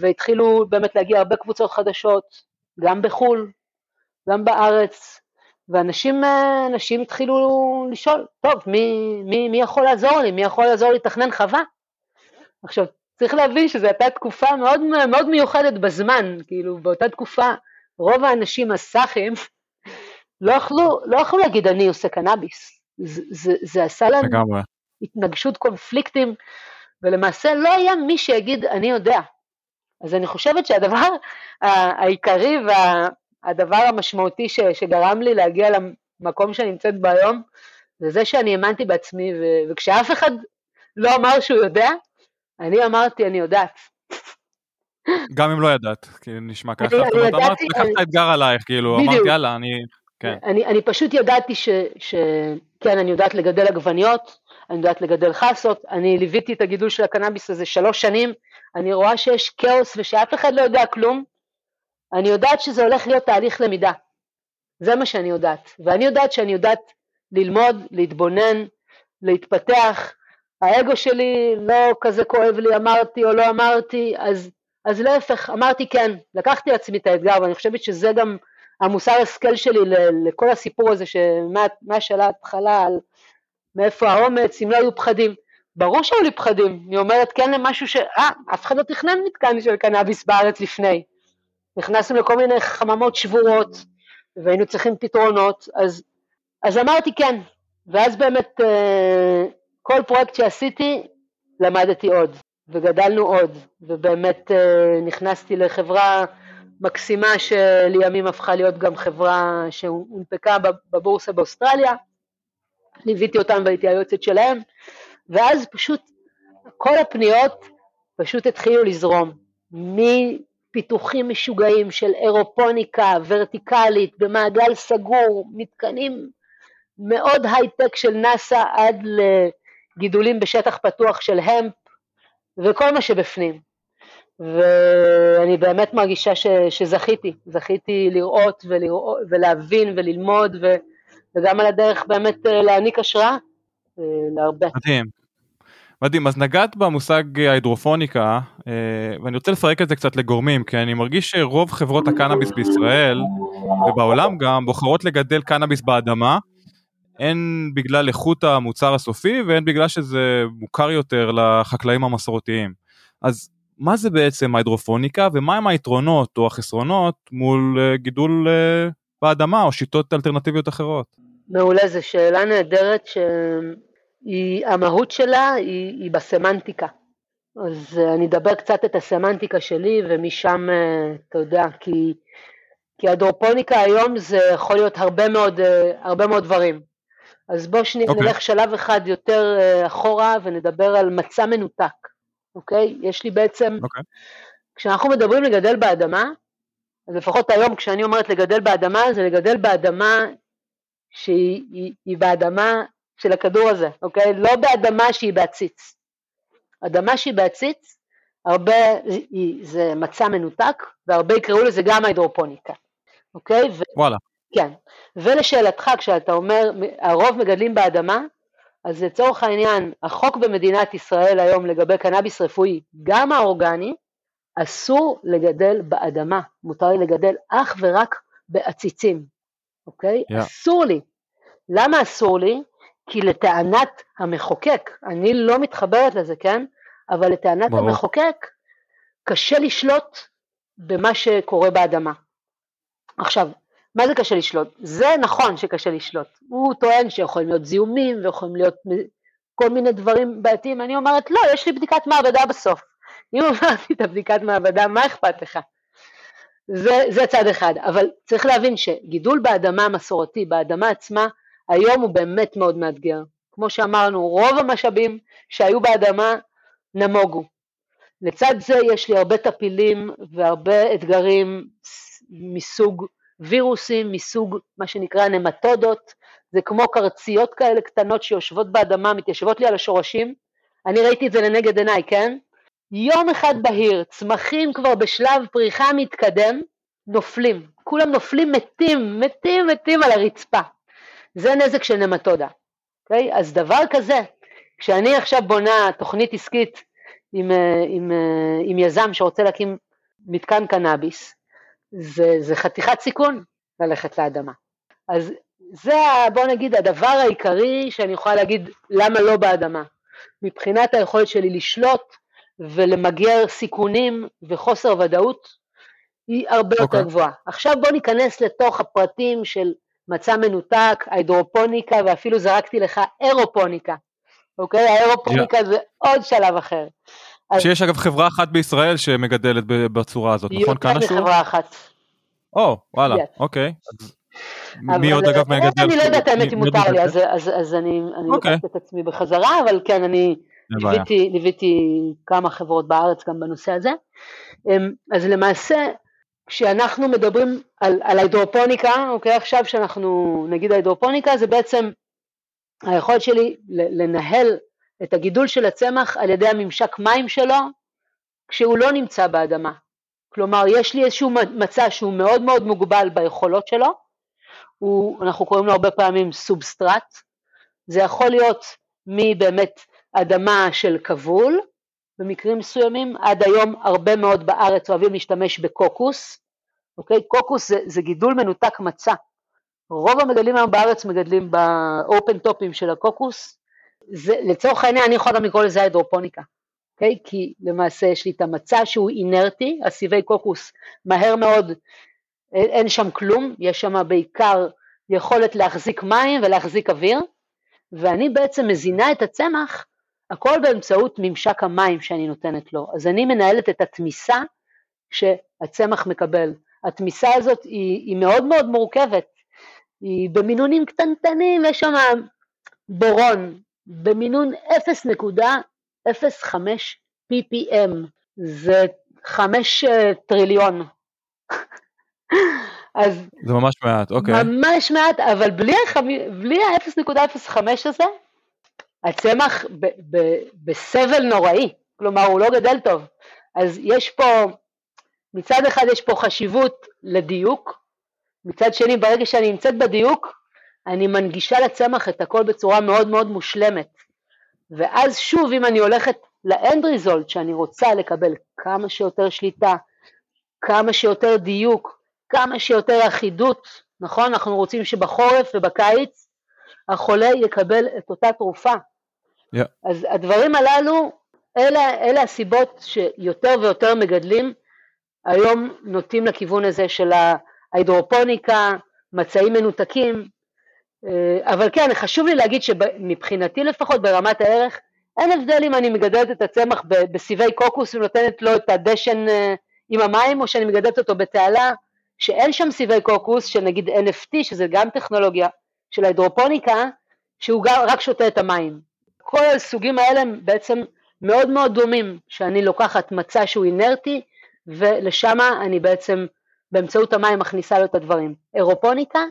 והתחילו באמת להגיע הרבה קבוצות חדשות, גם בחו"ל, גם בארץ, ואנשים התחילו לשאול, טוב, מי, מי, מי יכול לעזור לי? מי יכול לעזור לי לתכנן חווה? עכשיו, צריך להבין שזו הייתה תקופה מאוד, מאוד מיוחדת בזמן, כאילו באותה תקופה רוב האנשים הסאחים לא יכלו, לא יכלו להגיד אני עושה קנאביס, זה, זה, זה עשה לגמרי. התנגשות קונפליקטים, ולמעשה לא היה מי שיגיד אני יודע. אז אני חושבת שהדבר העיקרי והדבר המשמעותי ש, שגרם לי להגיע למקום שאני נמצאת בו היום, זה זה שאני האמנתי בעצמי, ו, וכשאף אחד לא אמר שהוא יודע, אני אמרתי, אני יודעת. גם אם לא ידעת, כי נשמע ככה, זאת אומרת, אמרת, לקחת אתגר עלייך, כאילו, אמרתי, יאללה, אני... כן. אני, אני פשוט ידעתי ש, ש... כן, אני יודעת לגדל עגבניות, אני יודעת לגדל חסות, אני ליוויתי את הגידול של הקנאביס הזה שלוש שנים, אני רואה שיש כאוס ושאף אחד לא יודע כלום, אני יודעת שזה הולך להיות תהליך למידה, זה מה שאני יודעת, ואני יודעת שאני יודעת ללמוד, להתבונן, להתפתח, האגו שלי לא כזה כואב לי, אמרתי או לא אמרתי, אז, אז להפך, אמרתי כן, לקחתי לעצמי את האתגר, ואני חושבת שזה גם המוסר השכל שלי לכל הסיפור הזה, שמהשאלה ההתחלה על מאיפה האומץ, אם לא היו פחדים. ברור שהיו לי פחדים, היא אומרת כן למשהו ש... אה, אף אחד לא תכנן מתקן של קנאביס בארץ לפני. נכנסנו לכל מיני חממות שבורות, והיינו צריכים פתרונות, אז, אז אמרתי כן, ואז באמת אה, כל פרויקט שעשיתי למדתי עוד, וגדלנו עוד, ובאמת אה, נכנסתי לחברה מקסימה שלימים הפכה להיות גם חברה שהונפקה בבורסה באוסטרליה, ליוויתי אותם והייתי היועצת שלהם, ואז פשוט כל הפניות פשוט התחילו לזרום, מפיתוחים משוגעים של אירופוניקה ורטיקלית במעגל סגור, מתקנים מאוד הייטק של נאסא עד לגידולים בשטח פתוח של המפ וכל מה שבפנים. ואני באמת מרגישה ש, שזכיתי, זכיתי לראות, ולראות ולהבין וללמוד ו, וגם על הדרך באמת אה, להעניק השראה. אה, להרבה. מדהים. מדהים, אז נגעת במושג ההידרופוניקה, אה, ואני רוצה לפרק את זה קצת לגורמים, כי אני מרגיש שרוב חברות הקנאביס בישראל, ובעולם גם, בוחרות לגדל קנאביס באדמה, הן בגלל איכות המוצר הסופי, והן בגלל שזה מוכר יותר לחקלאים המסורתיים. אז מה זה בעצם ההידרופוניקה, ומהם היתרונות או החסרונות מול אה, גידול באדמה או שיטות אלטרנטיביות אחרות? מעולה, זו שאלה נהדרת שהמהות שלה היא, היא בסמנטיקה. אז אה, אני אדבר קצת את הסמנטיקה שלי ומשם, אה, אתה יודע, כי, כי הדרופוניקה היום זה יכול להיות הרבה מאוד, אה, הרבה מאוד דברים. אז בוא שניה okay. אוקיי. נלך שלב אחד יותר אחורה ונדבר על מצע מנותק, אוקיי? Okay? יש לי בעצם, okay. אוקיי. כשאנחנו מדברים לגדל באדמה, אז לפחות היום כשאני אומרת לגדל באדמה, זה לגדל באדמה שהיא היא, היא באדמה של הכדור הזה, אוקיי? לא באדמה שהיא בעציץ. אדמה שהיא בעציץ, הרבה, היא, זה מצע מנותק, והרבה יקראו לזה גם ההידרופוניקה, אוקיי? ו, וואלה. כן. ולשאלתך, כשאתה אומר, הרוב מגדלים באדמה, אז לצורך העניין, החוק במדינת ישראל היום לגבי קנאביס רפואי, גם האורגני, אסור לגדל באדמה, מותר לגדל אך ורק בעציצים, אוקיי? Yeah. אסור לי. למה אסור לי? כי לטענת המחוקק, אני לא מתחברת לזה, כן? אבל לטענת ברור. המחוקק, קשה לשלוט במה שקורה באדמה. עכשיו, מה זה קשה לשלוט? זה נכון שקשה לשלוט. הוא טוען שיכולים להיות זיהומים ויכולים להיות כל מיני דברים בעייתיים. אני אומרת, לא, יש לי בדיקת מעבדה בסוף. אם עברתי את הבדיקת מעבדה, מה אכפת לך? זה, זה צד אחד, אבל צריך להבין שגידול באדמה המסורתי, באדמה עצמה, היום הוא באמת מאוד מאתגר. כמו שאמרנו, רוב המשאבים שהיו באדמה נמוגו. לצד זה יש לי הרבה טפילים והרבה אתגרים מסוג וירוסים, מסוג מה שנקרא נמטודות, זה כמו קרציות כאלה קטנות שיושבות באדמה, מתיישבות לי על השורשים. אני ראיתי את זה לנגד עיניי, כן? יום אחד בהיר, צמחים כבר בשלב פריחה מתקדם, נופלים. כולם נופלים מתים, מתים, מתים על הרצפה. זה נזק של נמטודה. Okay? אוקיי? אז דבר כזה, כשאני עכשיו בונה תוכנית עסקית עם, אה, עם, אה, עם יזם שרוצה להקים מתקן קנאביס, זה, זה חתיכת סיכון ללכת לאדמה. אז זה, בוא נגיד, הדבר העיקרי שאני יכולה להגיד למה לא באדמה. מבחינת היכולת שלי לשלוט ולמגר סיכונים וחוסר ודאות היא הרבה okay. יותר אוקיי. גבוהה. עכשיו בוא ניכנס לתוך הפרטים של מצע מנותק, ההידרופוניקה ואפילו זרקתי לך אירופוניקה, אוקיי? האירופוניקה yeah. זה עוד שלב אחר. שיש אגב חברה אחת בישראל שמגדלת בצורה הזאת, נכון? יותר מחברה אחת. או, וואלה, אוקיי. מי עוד אגב מגדל? אני לא יודעת האמת אם מותר לי, אז אני אוקיי. לוקחת את עצמי בחזרה, אבל כן, אני ליוויתי, ליוויתי כמה חברות בארץ גם בנושא הזה. אמ, אז למעשה, כשאנחנו מדברים על, על ההידרופוניקה, אוקיי, עכשיו שאנחנו נגיד ההידרופוניקה, זה בעצם היכולת שלי לנהל את הגידול של הצמח על ידי הממשק מים שלו, כשהוא לא נמצא באדמה. כלומר, יש לי איזשהו מצע שהוא מאוד מאוד מוגבל ביכולות שלו, הוא, אנחנו קוראים לו הרבה פעמים סובסטרט, זה יכול להיות מבאמת אדמה של כבול, במקרים מסוימים, עד היום הרבה מאוד בארץ אוהבים להשתמש בקוקוס, אוקיי? קוקוס זה, זה גידול מנותק מצע. רוב המגדלים היום בארץ מגדלים באופן טופים של הקוקוס, זה, לצורך העניין אני יכולה לקרוא לזה הידרופוניקה, אוקיי? כי למעשה יש לי את המצע שהוא אינרטי, הסיבי קוקוס מהר מאוד, אין, אין שם כלום, יש שם בעיקר יכולת להחזיק מים ולהחזיק אוויר, ואני בעצם מזינה את הצמח הכל באמצעות ממשק המים שאני נותנת לו. אז אני מנהלת את התמיסה שהצמח מקבל. התמיסה הזאת היא, היא מאוד מאוד מורכבת, היא במינונים קטנטנים, יש שם בורון במינון 0.05 ppm, זה 5 אה, טריליון. אז זה ממש מעט, אוקיי. ממש מעט, אבל בלי ה-0.05 הזה, הצמח ב- ב- בסבל נוראי, כלומר הוא לא גדל טוב. אז יש פה, מצד אחד יש פה חשיבות לדיוק, מצד שני ברגע שאני נמצאת בדיוק, אני מנגישה לצמח את הכל בצורה מאוד מאוד מושלמת. ואז שוב אם אני הולכת לאנד ריזולט שאני רוצה לקבל כמה שיותר שליטה, כמה שיותר דיוק, כמה שיותר אחידות, נכון? אנחנו רוצים שבחורף ובקיץ החולה יקבל את אותה תרופה. Yeah. אז הדברים הללו, אלה, אלה הסיבות שיותר ויותר מגדלים היום נוטים לכיוון הזה של ההידרופוניקה, מצעים מנותקים, אה, אבל כן, חשוב לי להגיד שמבחינתי לפחות ברמת הערך, אין הבדל אם אני מגדלת את הצמח בסיבי קוקוס ונותנת לו את הדשן אה, עם המים, או שאני מגדלת אותו בתעלה שאין שם סיבי קוקוס, שנגיד NFT, שזה גם טכנולוגיה של ההידרופוניקה, שהוא גם רק שותה את המים. כל הסוגים האלה הם בעצם מאוד מאוד דומים, שאני לוקחת מצע שהוא אינרטי, ולשם אני בעצם באמצעות המים מכניסה לו את הדברים. אירופוניקה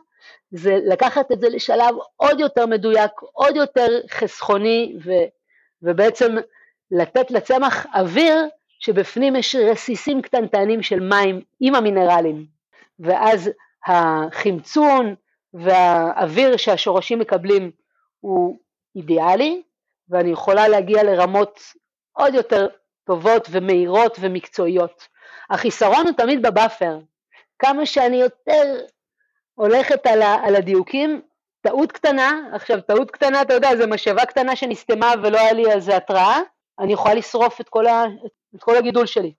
זה לקחת את זה לשלב עוד יותר מדויק, עוד יותר חסכוני, ו, ובעצם לתת לצמח אוויר שבפנים יש רסיסים קטנטנים של מים עם המינרלים, ואז החמצון והאוויר שהשורשים מקבלים הוא אידיאלי, ואני יכולה להגיע לרמות עוד יותר טובות ומהירות ומקצועיות. החיסרון הוא תמיד בבאפר, כמה שאני יותר הולכת על, ה, על הדיוקים, טעות קטנה, עכשיו טעות קטנה, אתה יודע, זה משאבה קטנה שנסתמה ולא היה לי על זה התראה, אני יכולה לשרוף את כל, ה, את כל הגידול שלי.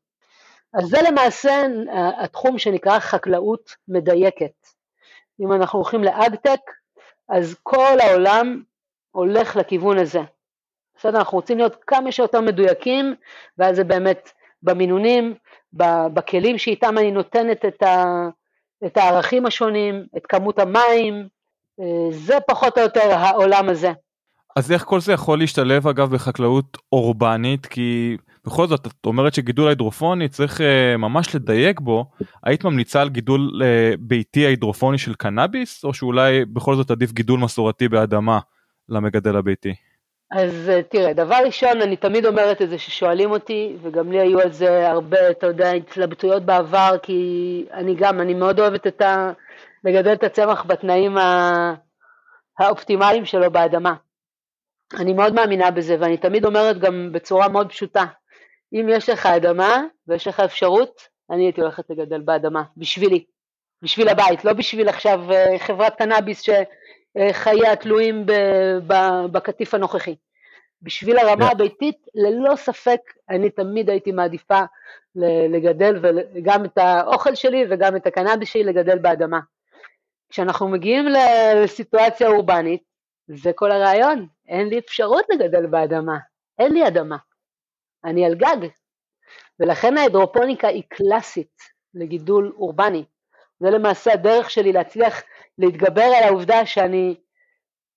אז זה למעשה התחום שנקרא חקלאות מדייקת. אם אנחנו הולכים לאגטק, אז כל העולם הולך לכיוון הזה. בסדר, אנחנו רוצים להיות כמה שיותר מדויקים, ואז זה באמת במינונים, בכלים שאיתם אני נותנת את, ה, את הערכים השונים, את כמות המים, אה, זה פחות או יותר העולם הזה. אז איך כל זה יכול להשתלב אגב בחקלאות אורבנית? כי בכל זאת את אומרת שגידול הידרופוני צריך uh, ממש לדייק בו, היית ממליצה על גידול uh, ביתי הידרופוני של קנאביס, או שאולי בכל זאת עדיף גידול מסורתי באדמה למגדל הביתי? אז אה, תראה, דבר ראשון, אני תמיד אומרת את זה ששואלים אותי, וגם לי היו על זה הרבה, אתה יודע, התלבטויות בעבר, כי אני גם, אני מאוד אוהבת את ה... לגדל את הצמח בתנאים ה... האופטימליים שלו באדמה. אני מאוד מאמינה בזה, ואני תמיד אומרת גם בצורה מאוד פשוטה, אם יש לך אדמה ויש לך אפשרות, אני הייתי הולכת לגדל באדמה, בשבילי, בשביל הבית, לא בשביל עכשיו אה, חברת קנאביס ש... חייה תלויים בקטיף הנוכחי. בשביל הרמה הביתית, ללא ספק, אני תמיד הייתי מעדיפה לגדל גם את האוכל שלי וגם את הקנאביס שלי לגדל באדמה. כשאנחנו מגיעים לסיטואציה אורבנית, זה כל הרעיון, אין לי אפשרות לגדל באדמה, אין לי אדמה, אני על גג, ולכן ההידרופוניקה היא קלאסית לגידול אורבני. זה למעשה הדרך שלי להצליח להתגבר על העובדה שאני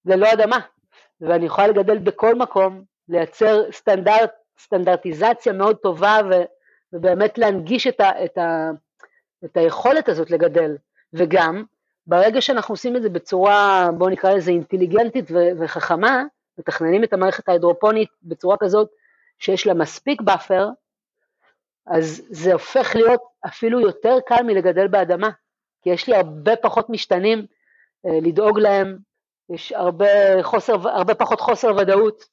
ללא אדמה, ואני יכולה לגדל בכל מקום, לייצר סטנדרט, סטנדרטיזציה מאוד טובה ו, ובאמת להנגיש את, ה, את, ה, את היכולת הזאת לגדל, וגם ברגע שאנחנו עושים את זה בצורה, בואו נקרא לזה אינטליגנטית ו, וחכמה, מתכננים את המערכת ההידרופונית בצורה כזאת שיש לה מספיק buffer, אז זה הופך להיות אפילו יותר קל מלגדל באדמה, כי יש לי הרבה פחות משתנים אה, לדאוג להם, יש הרבה, חוסר, הרבה פחות חוסר ודאות,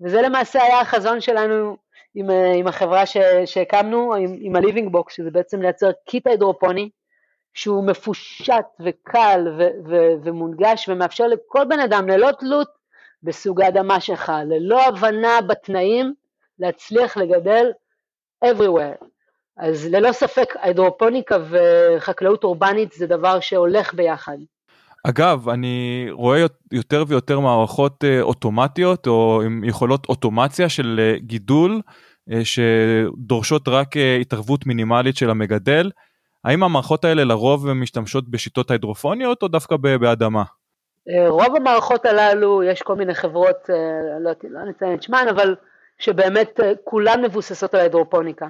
וזה למעשה היה החזון שלנו עם, עם החברה שהקמנו, עם, עם ה-Living Box, שזה בעצם לייצר קיט הידרופוני, שהוא מפושט וקל ו, ו, ומונגש ומאפשר לכל בן אדם ללא תלות בסוג האדמה שלך, ללא הבנה בתנאים, להצליח לגדל everywhere. אז ללא ספק הידרופוניקה וחקלאות אורבנית זה דבר שהולך ביחד. אגב, אני רואה יותר ויותר מערכות אה, אוטומטיות או עם יכולות אוטומציה של אה, גידול אה, שדורשות רק התערבות מינימלית של המגדל. האם המערכות האלה לרוב משתמשות בשיטות ההידרופוניות או דווקא באדמה? רוב המערכות הללו, יש כל מיני חברות, לא, לא נציין את שמן, אבל שבאמת כולן מבוססות על ההידרופוניקה.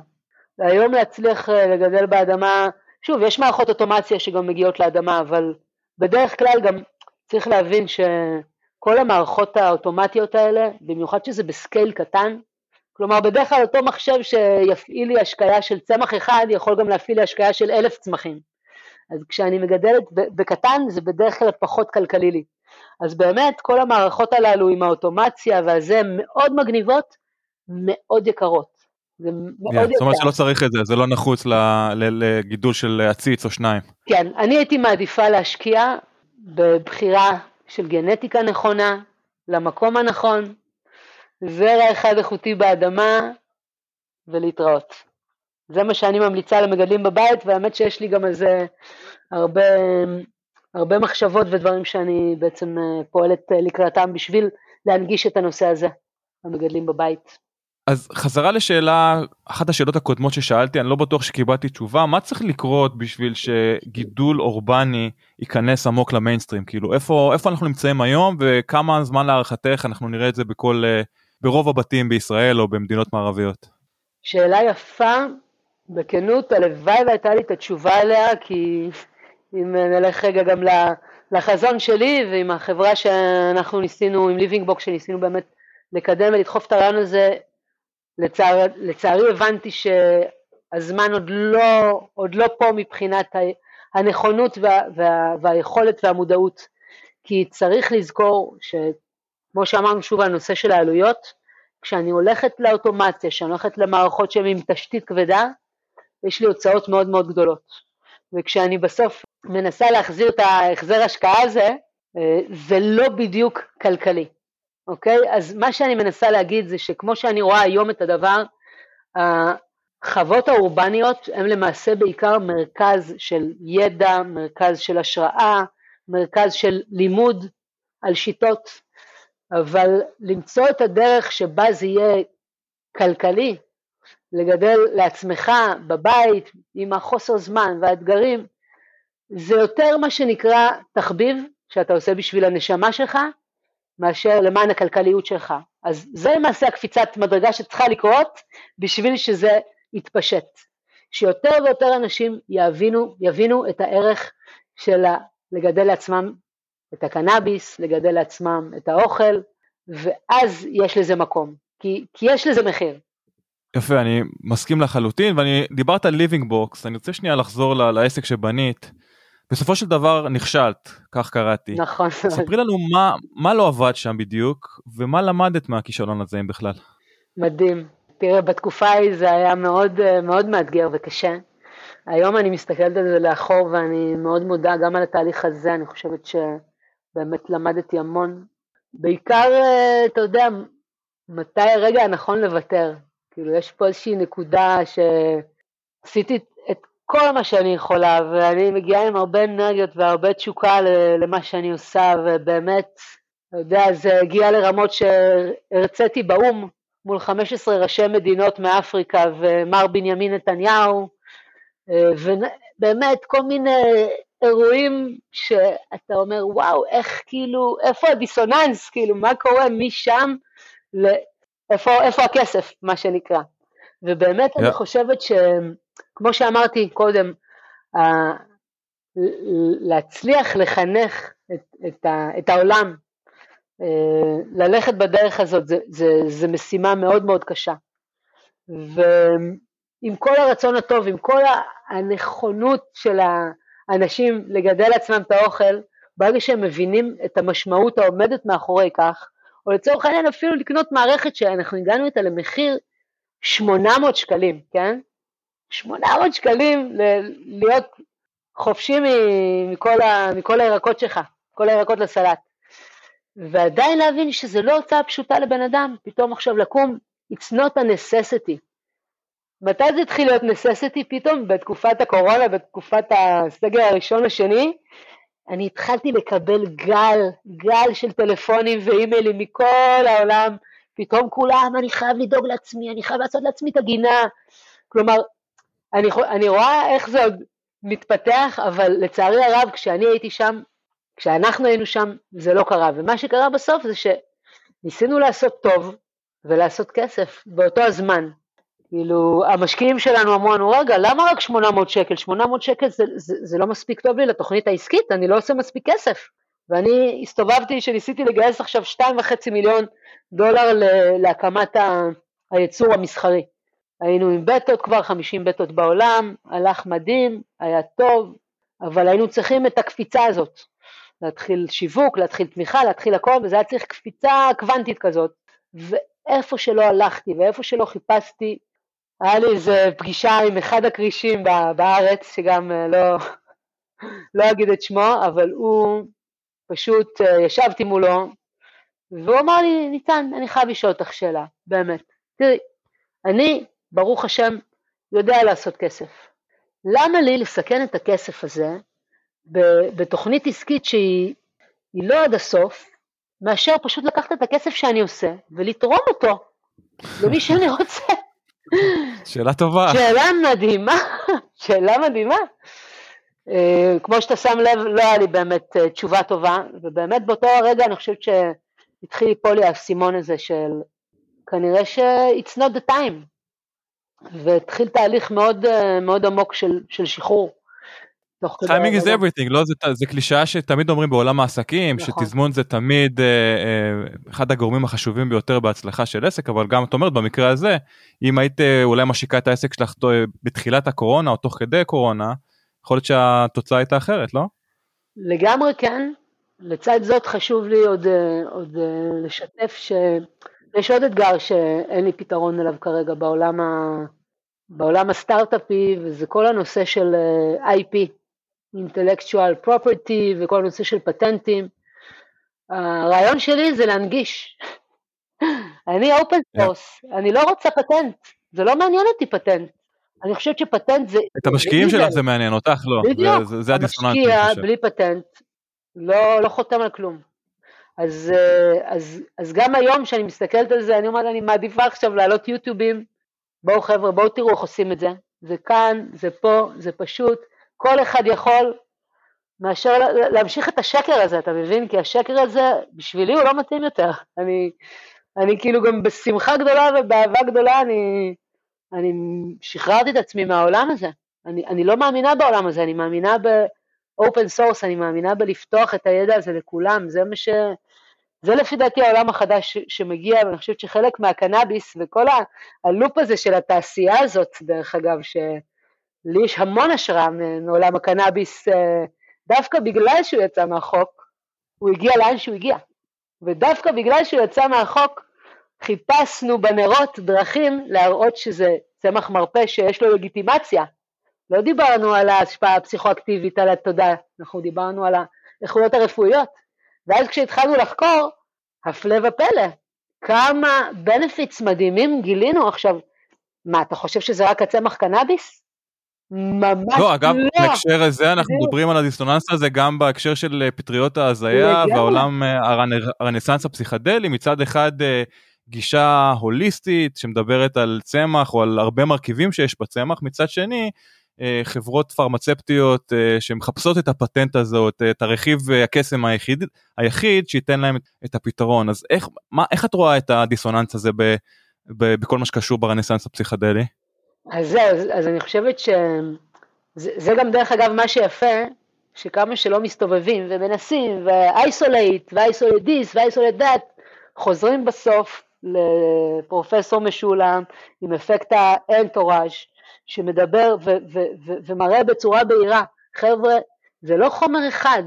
והיום להצליח לגדל באדמה, שוב, יש מערכות אוטומציה שגם מגיעות לאדמה, אבל בדרך כלל גם צריך להבין שכל המערכות האוטומטיות האלה, במיוחד שזה בסקייל קטן, כלומר בדרך כלל אותו מחשב שיפעיל לי השקיה של צמח אחד יכול גם להפעיל לי השקיה של אלף צמחים. אז כשאני מגדלת בקטן זה בדרך כלל פחות כלכלי לי. אז באמת כל המערכות הללו עם האוטומציה והזה מאוד מגניבות, מאוד יקרות. זה מאוד יקר. זאת אומרת שלא צריך את זה, זה לא נחוץ לגידול של עציץ או שניים. כן, אני הייתי מעדיפה להשקיע בבחירה של גנטיקה נכונה, למקום הנכון, זרע אחד איכותי באדמה ולהתראות. זה מה שאני ממליצה למגדלים בבית, והאמת שיש לי גם איזה הרבה, הרבה מחשבות ודברים שאני בעצם אה, פועלת אה, לקראתם בשביל להנגיש את הנושא הזה למגדלים בבית. אז חזרה לשאלה, אחת השאלות הקודמות ששאלתי, אני לא בטוח שקיבלתי תשובה, מה צריך לקרות בשביל שגידול אורבני ייכנס עמוק למיינסטרים? כאילו איפה, איפה אנחנו נמצאים היום וכמה זמן להערכתך אנחנו נראה את זה בכל, אה, ברוב הבתים בישראל או במדינות מערביות? שאלה יפה, בכנות הלוואי והייתה לי את התשובה עליה, כי אם נלך רגע גם לחזון שלי ועם החברה שאנחנו ניסינו, עם Living Box שניסינו באמת לקדם ולדחוף את הרעיון הזה, לצער, לצערי הבנתי שהזמן עוד לא, עוד לא פה מבחינת הנכונות וה, וה, והיכולת והמודעות, כי צריך לזכור שכמו שאמרנו שוב על הנושא של העלויות, כשאני הולכת לאוטומציה, כשאני הולכת למערכות שהן עם תשתית כבדה, יש לי הוצאות מאוד מאוד גדולות. וכשאני בסוף מנסה להחזיר את ההחזר השקעה הזה, אה, זה לא בדיוק כלכלי. אוקיי? אז מה שאני מנסה להגיד זה שכמו שאני רואה היום את הדבר, החוות האורבניות הן למעשה בעיקר מרכז של ידע, מרכז של השראה, מרכז של לימוד על שיטות, אבל למצוא את הדרך שבה זה יהיה כלכלי, לגדל לעצמך בבית עם החוסר זמן והאתגרים, זה יותר מה שנקרא תחביב שאתה עושה בשביל הנשמה שלך, מאשר למען הכלכליות שלך. אז זה למעשה הקפיצת מדרגה שצריכה לקרות בשביל שזה יתפשט. שיותר ויותר אנשים יבינו, יבינו את הערך של לגדל לעצמם את הקנאביס, לגדל לעצמם את האוכל, ואז יש לזה מקום, כי, כי יש לזה מחיר. יפה, אני מסכים לחלוטין, ואני דיברת על Living Box, אני רוצה שנייה לחזור לעסק שבנית. בסופו של דבר נכשלת, כך קראתי. נכון. ספרי לנו מה, מה לא עבד שם בדיוק, ומה למדת מהכישלון הזה אם בכלל. מדהים. תראה, בתקופה ההיא זה היה מאוד, מאוד מאתגר וקשה. היום אני מסתכלת על זה לאחור ואני מאוד מודה גם על התהליך הזה, אני חושבת שבאמת למדתי המון. בעיקר, אתה יודע, מתי הרגע הנכון לוותר. כאילו, יש פה איזושהי נקודה שעשיתי כל מה שאני יכולה, ואני מגיעה עם הרבה אנרגיות והרבה תשוקה למה שאני עושה, ובאמת, אתה יודע, זה הגיע לרמות שהרציתי באו"ם מול 15 ראשי מדינות מאפריקה ומר בנימין נתניהו, ובאמת כל מיני אירועים שאתה אומר, וואו, איך כאילו, איפה הדיסוננס, כאילו, מה קורה משם, לאיפה, איפה הכסף, מה שנקרא. ובאמת yeah. אני חושבת ש... כמו שאמרתי קודם, להצליח לחנך את, את, ה, את העולם, אה, ללכת בדרך הזאת, זה, זה, זה משימה מאוד מאוד קשה. ועם כל הרצון הטוב, עם כל הנכונות של האנשים לגדל לעצמם את האוכל, ברגע שהם מבינים את המשמעות העומדת מאחורי כך, או לצורך העניין אפילו לקנות מערכת שאנחנו הגענו איתה למחיר 800 שקלים, כן? 800 שקלים ל- להיות חופשי מכל, ה- מכל הירקות שלך, כל הירקות לסלט. ועדיין להבין שזה לא הוצאה פשוטה לבן אדם, פתאום עכשיו לקום, it's not a necessity. מתי זה התחיל להיות necessity פתאום? בתקופת הקורונה, בתקופת הסגר הראשון השני, אני התחלתי לקבל גל, גל של טלפונים ואימיילים מכל העולם, פתאום כולם, אני חייב לדאוג לעצמי, אני חייב לעשות לעצמי את הגינה. כלומר, אני, אני רואה איך זה עוד מתפתח, אבל לצערי הרב, כשאני הייתי שם, כשאנחנו היינו שם, זה לא קרה. ומה שקרה בסוף זה שניסינו לעשות טוב ולעשות כסף באותו הזמן. כאילו, המשקיעים שלנו אמרו לנו, רגע, למה רק 800 שקל? 800 שקל זה, זה, זה לא מספיק טוב לי לתוכנית העסקית, אני לא עושה מספיק כסף. ואני הסתובבתי שניסיתי לגייס עכשיו 2.5 מיליון דולר להקמת הייצור המסחרי. היינו עם בטות כבר, 50 בטות בעולם, הלך מדהים, היה טוב, אבל היינו צריכים את הקפיצה הזאת. להתחיל שיווק, להתחיל תמיכה, להתחיל הכל, וזה היה צריך קפיצה קוונטית כזאת. ואיפה שלא הלכתי ואיפה שלא חיפשתי, היה לי איזה פגישה עם אחד הכרישים בארץ, שגם אה, לא, לא אגיד את שמו, אבל הוא פשוט, אה, ישבתי מולו, והוא אמר לי, ניצן, אני חייב לשאול אותך שאלה, באמת. תראי, אני, ברוך השם, יודע לעשות כסף. למה לי לסכן את הכסף הזה בתוכנית עסקית שהיא לא עד הסוף, מאשר פשוט לקחת את הכסף שאני עושה ולתרום אותו למי שאני רוצה. שאלה טובה. שאלה מדהימה, שאלה מדהימה. Uh, כמו שאתה שם לב, לא היה לי באמת uh, תשובה טובה, ובאמת באותו הרגע אני חושבת שהתחיל ליפול לי האסימון הזה של כנראה ש- it's not the time, והתחיל תהליך מאוד, uh, מאוד עמוק של, של שחרור. טיימינג is everything, לא? זה, זה קלישאה שתמיד אומרים בעולם העסקים, נכון. שתזמון זה תמיד אה, אה, אחד הגורמים החשובים ביותר בהצלחה של עסק, אבל גם את אומרת במקרה הזה, אם היית אה, אולי משיקה את העסק שלך בתחילת הקורונה או תוך כדי קורונה, יכול להיות שהתוצאה הייתה אחרת, לא? לגמרי כן. לצד זאת חשוב לי עוד, אה, עוד אה, לשתף שיש עוד אתגר שאין לי פתרון אליו כרגע בעולם, ה, בעולם הסטארט-אפי, וזה כל הנושא של IP, intellectual property וכל הנושא של פטנטים. הרעיון שלי זה להנגיש. אני open source, yeah. אני לא רוצה פטנט, זה לא מעניין אותי פטנט. אני חושבת שפטנט זה... את המשקיעים שלך זה מעניין, אותך לא. בדיוק, זה, זה. המשקיע בלי פטנט לא, לא חותם על כלום. אז, אז, אז גם היום כשאני מסתכלת על זה, אני אומרת, אני מעדיפה עכשיו להעלות יוטיובים, בואו חבר'ה, בואו תראו איך עושים את זה. זה כאן, זה פה, זה פשוט. כל אחד יכול, מאשר להמשיך את השקר הזה, אתה מבין? כי השקר הזה, בשבילי הוא לא מתאים יותר. אני, אני כאילו גם בשמחה גדולה ובאהבה גדולה, אני, אני שחררתי את עצמי מהעולם הזה. אני, אני לא מאמינה בעולם הזה, אני מאמינה ב open source, אני מאמינה בלפתוח את הידע הזה לכולם, זה מה ש... זה לפי דעתי העולם החדש שמגיע, ואני חושבת שחלק מהקנאביס וכל הלופ הזה של התעשייה הזאת, דרך אגב, ש... לי יש המון השראה מעולם הקנאביס, אה, דווקא בגלל שהוא יצא מהחוק, הוא הגיע לאן שהוא הגיע. ודווקא בגלל שהוא יצא מהחוק, חיפשנו בנרות דרכים להראות שזה צמח מרפא שיש לו לגיטימציה. לא דיברנו על ההשפעה הפסיכואקטיבית על התודעה, אנחנו דיברנו על האיכויות הרפואיות. ואז כשהתחלנו לחקור, הפלא ופלא, כמה benefits מדהימים גילינו עכשיו. מה, אתה חושב שזה רק הצמח קנאביס? ממש לא. אגב, לא. בהקשר הזה אנחנו מדברים על הדיסוננס הזה גם בהקשר של אה, פטריות ההזיה והעולם אה, הרנסאנס הפסיכדלי, מצד אחד אה, גישה הוליסטית שמדברת על צמח או על הרבה מרכיבים שיש בצמח, מצד שני חברות פרמצבטיות שמחפשות את הפטנט הזאת, את הרכיב הקסם היחיד, היחיד שייתן להם את הפתרון. אז איך, מה, איך את רואה את הדיסוננס הזה ב, ב, בכל מה שקשור ברנסאנס הפסיכדלי? אז זהו, אז, אז אני חושבת שזה גם דרך אגב מה שיפה, שכמה שלא מסתובבים ומנסים, ו-isolate, ו-isolate this, ו-isolate that, חוזרים בסוף לפרופסור משולם עם אפקט האנטוראז' שמדבר ו- ו- ו- ומראה בצורה בהירה, חבר'ה, זה לא חומר אחד,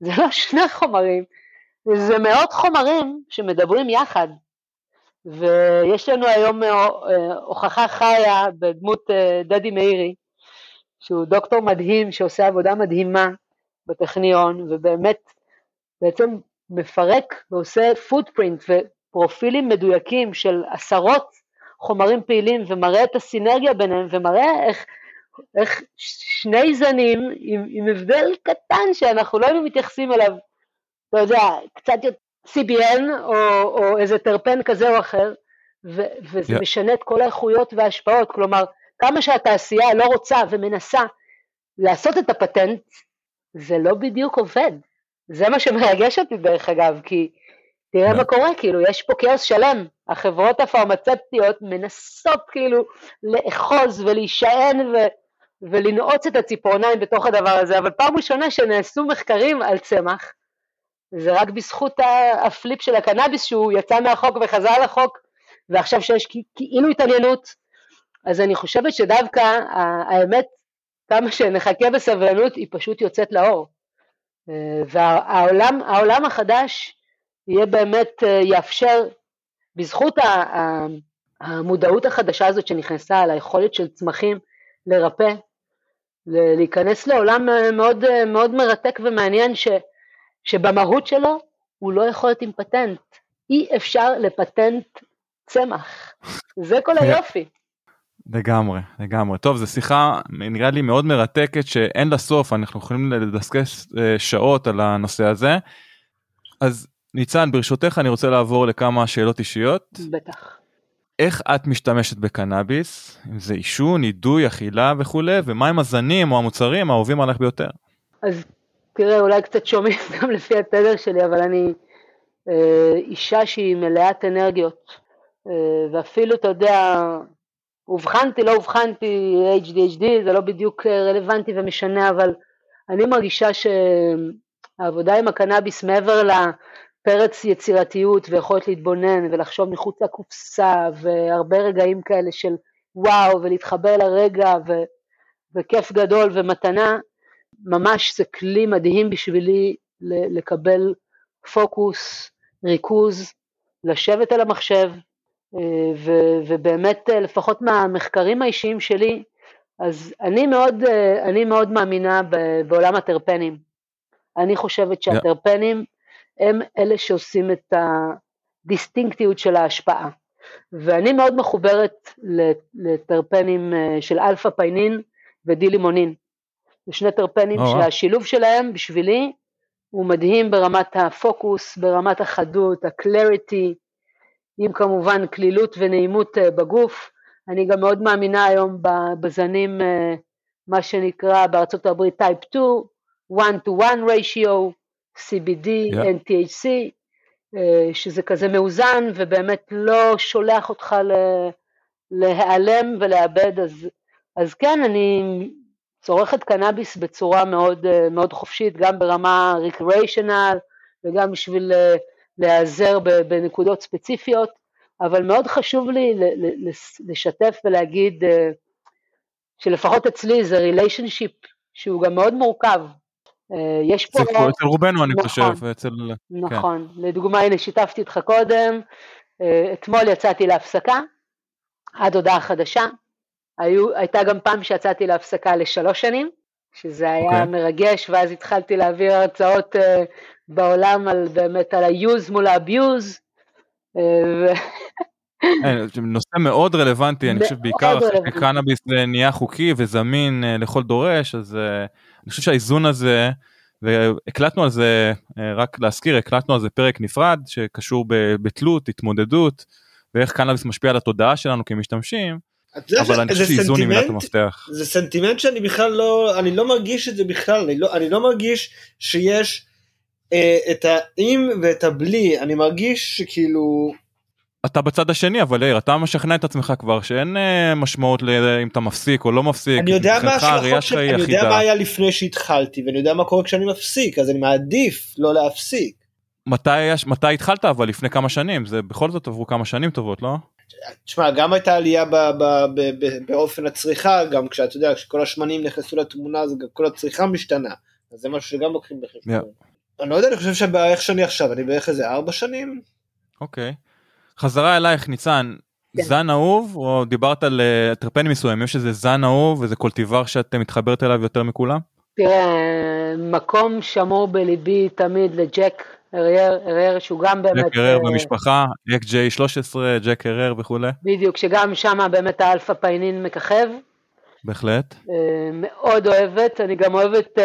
זה לא שני חומרים, זה מאות חומרים שמדברים יחד. ויש לנו היום אה, הוכחה חיה בדמות אה, דדי מאירי, שהוא דוקטור מדהים שעושה עבודה מדהימה בטכניון, ובאמת בעצם מפרק ועושה פוטפרינט ופרופילים מדויקים של עשרות חומרים פעילים ומראה את הסינרגיה ביניהם ומראה איך, איך שני זנים עם, עם הבדל קטן שאנחנו לא היינו מתייחסים אליו, אתה יודע, קצת יותר CBN או, או איזה טרפן כזה או אחר, ו, וזה yeah. משנה את כל האיכויות וההשפעות, כלומר כמה שהתעשייה לא רוצה ומנסה לעשות את הפטנט, זה לא בדיוק עובד. זה מה שמרגש אותי דרך אגב, כי תראה מה קורה, כאילו, יש פה כאוס שלם. החברות הפרמצפטיות מנסות כאילו לאחוז ולהישען ו... ולנעוץ את הציפורניים בתוך הדבר הזה, אבל פעם ראשונה שנעשו מחקרים על צמח, זה רק בזכות הפליפ של הקנאביס שהוא יצא מהחוק וחזר לחוק, ועכשיו שיש כאילו התעניינות, אז אני חושבת שדווקא האמת, כמה שנחכה בסבלנות, היא פשוט יוצאת לאור. אה, והעולם החדש יהיה באמת, אה, יאפשר, בזכות המודעות החדשה הזאת שנכנסה, על היכולת של צמחים לרפא, להיכנס לעולם אה, מאוד, מאוד מרתק ומעניין, ש, שבמהות שלו הוא לא יכול להיות עם פטנט. אי אפשר לפטנט צמח. זה כל היופי. לגמרי, לגמרי. טוב, זו שיחה נראה לי מאוד מרתקת שאין לה סוף, אנחנו יכולים לדסקס אה, שעות על הנושא הזה. אז ניצן, ברשותך אני רוצה לעבור לכמה שאלות אישיות. בטח. איך את משתמשת בקנאביס, אם זה עישון, אידוי, אכילה וכולי, ומהם הזנים או המוצרים האהובים עליך ביותר? אז תראה, אולי קצת שומעים גם לפי התדר שלי, אבל אני אה, אישה שהיא מלאת אנרגיות, אה, ואפילו, אתה יודע, אובחנתי, לא אובחנתי HDHD, זה לא בדיוק אה, רלוונטי ומשנה, אבל אני מרגישה שהעבודה עם הקנאביס מעבר לפרץ יצירתיות ויכולת להתבונן ולחשוב מחוץ לקופסה והרבה רגעים כאלה של וואו ולהתחבר לרגע ו, וכיף גדול ומתנה, ממש זה כלי מדהים בשבילי לקבל פוקוס, ריכוז, לשבת על המחשב, ו, ובאמת אה, לפחות מהמחקרים האישיים שלי, אז אני מאוד, אה, אני מאוד מאמינה בעולם הטרפנים. אני חושבת שהטרפנים yeah. הם אלה שעושים את הדיסטינקטיות של ההשפעה. ואני מאוד מחוברת לטרפנים אה, של alpha-pinene ו D-limonene. זה שני טרפנים oh, שהשילוב שלהם בשבילי הוא מדהים ברמת הפוקוס, ברמת החדות, ה clarity, עם כמובן כלילות ונעימות אה, בגוף. אני גם מאוד מאמינה היום בזנים, אה, מה שנקרא בארצות הברית type 2, one to one ratio, CBD, yeah. and THC, אה, שזה כזה מאוזן ובאמת לא שולח אותך להיעלם ולאבד, אז, אז כן, אני צורכת קנאביס בצורה מאוד, מאוד חופשית, גם ברמה recreational וגם בשביל להיעזר בנקודות ספציפיות, אבל מאוד חשוב לי לשתף ולהגיד אה, שלפחות אצלי זה ריליישנשיפ שהוא גם מאוד מורכב. אה, יש פה... זה אצל רובנו אני נכון, חושב. אצל... נכון, כן. לדוגמה הנה שיתפתי אותך קודם, אה, אתמול יצאתי להפסקה, עד הודעה חדשה, היו, הייתה גם פעם שיצאתי להפסקה לשלוש שנים, שזה היה okay. אוקיי. מרגש, ואז התחלתי להעביר הרצאות בעולם על באמת על ה-use מול ה-abuse. אה, נושא מאוד רלוונטי, אני חושב בעיקר אחרי שקנאביס נהיה חוקי וזמין אה, לכל דורש, אז אה, אני חושב שהאיזון הזה, והקלטנו על זה, רק להזכיר, הקלטנו על זה פרק נפרד שקשור בתלות, התמודדות, ואיך קנאביס משפיע על התודעה שלנו כמשתמשים. אבל אני חושב שאיזון היא מילת המפתח. זה סנטימנט שאני בכלל לא, אני לא מרגיש את זה בכלל, אני לא, אני לא מרגיש שיש אה, את האם ואת הבלי, אני מרגיש שכאילו... אתה בצד השני אבל יאיר אתה משכנע את עצמך כבר שאין אה, משמעות לאם אתה מפסיק או לא מפסיק. אני יודע מה ההשלכות שלי, אני יודע מה היה לפני שהתחלתי ואני יודע מה קורה כשאני מפסיק אז אני מעדיף לא להפסיק. מתי, מתי התחלת אבל לפני כמה שנים זה בכל זאת עברו כמה שנים טובות לא? תשמע גם הייתה עלייה ב, ב, ב, ב, באופן הצריכה גם כשאתה יודע כשכל השמנים נכנסו לתמונה אז כל הצריכה משתנה אז זה משהו שגם לוקחים בחשבון. Yeah. אני לא יודע, אני חושב שבאיך שאני עכשיו, אני בערך איזה ארבע שנים. אוקיי. חזרה אלייך, ניצן, כן. זן אהוב, או דיברת על טרפנים מסוימים, יש איזה זן אהוב, איזה cultivar שאת מתחברת אליו יותר מכולם? תראה, מקום שמור בליבי תמיד ל Jack Herer, Herer שהוא גם באמת... Jack Herer במשפחה, אק ג'יי 13, Jack Herer וכולי. בדיוק, שגם שם באמת ה alpha-pinene מככב. בהחלט. Uh, מאוד אוהבת, אני גם אוהבת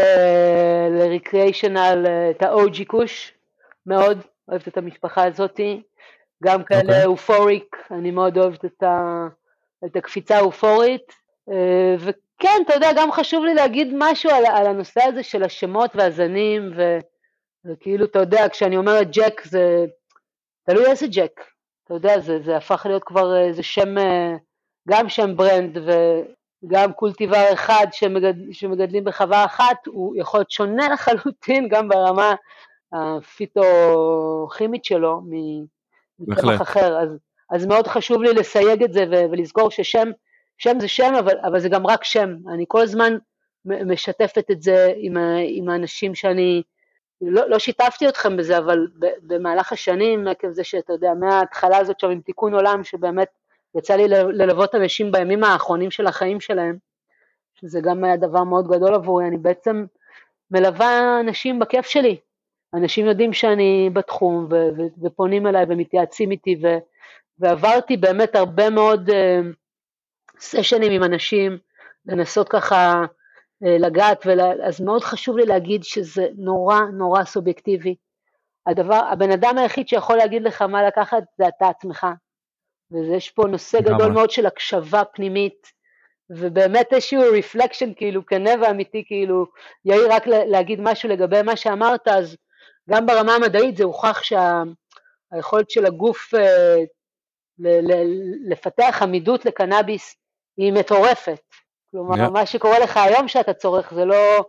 לריקריאיישנל את האוג'י כוש, מאוד אוהבת את המשפחה הזאתי. גם כאלה okay. אוקיי. אופוריק, אני מאוד אוהבת את, ה, את הקפיצה האופורית. אה, וכן, אתה יודע, גם חשוב לי להגיד משהו על, על הנושא הזה של השמות והזנים, ו, וכאילו, אתה יודע, כשאני אומרת ג'ק, זה תלוי איזה ג'ק. אתה יודע, זה, זה הפך להיות כבר איזה שם, אה, גם שם ברנד, וגם קולטיבר אחד שמגד, שמגדלים בחווה אחת, הוא יכול להיות שונה לחלוטין, גם ברמה הפיתו-כימית שלו, מצמח אחר, אז, אז מאוד חשוב לי לסייג את זה ולזכור ששם שם זה שם, אבל, אבל זה גם רק שם. אני כל הזמן משתפת את זה עם, עם האנשים שאני, לא, לא שיתפתי אתכם בזה, אבל במהלך השנים, עקב זה שאתה יודע, מההתחלה הזאת שם עם תיקון עולם, שבאמת יצא לי ללוות אנשים בימים האחרונים של החיים שלהם, שזה גם היה דבר מאוד גדול עבורי, אני בעצם מלווה אנשים בכיף שלי, אנשים יודעים שאני בתחום ו- ו- ופונים אליי ומתייעצים איתי ו- ועברתי באמת הרבה מאוד uh, סשנים עם אנשים, לנסות ככה uh, לגעת, ולה, אז מאוד חשוב לי להגיד שזה נורא נורא סובייקטיבי. הדבר, הבן אדם היחיד שיכול להגיד לך מה לקחת זה אתה עצמך. ויש פה נושא גדול מאוד של הקשבה פנימית, ובאמת איזשהו רפלקשן כאילו כנה ואמיתי, כאילו יאיר רק להגיד משהו לגבי מה שאמרת, אז גם ברמה המדעית זה הוכח שהיכולת של הגוף אה, לפתח עמידות לקנאביס היא מטורפת. כלומר, yeah. מה שקורה לך היום שאתה צורך זה לא,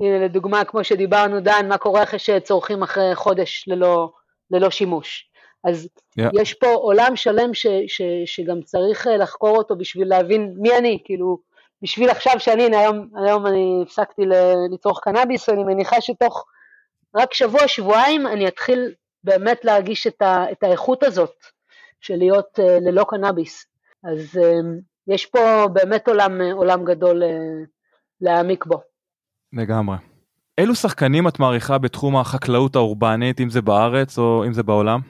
הנה לדוגמה, כמו שדיברנו, דן, מה קורה אחרי שצורכים אחרי חודש ללא, ללא שימוש. אז yeah. יש פה עולם שלם ש, ש, שגם צריך אה, לחקור אותו בשביל להבין מי אני, כאילו, בשביל עכשיו שאני, היום, היום אני הפסקתי לצרוך קנאביס, ואני מניחה שתוך רק שבוע, שבועיים אני אתחיל באמת להרגיש את, ה, את האיכות הזאת של להיות uh, ללא קנאביס. אז uh, יש פה באמת עולם, uh, עולם גדול להעמיק בו. לגמרי. אילו שחקנים את מעריכה בתחום החקלאות האורבנית, אם זה בארץ או אם זה בעולם?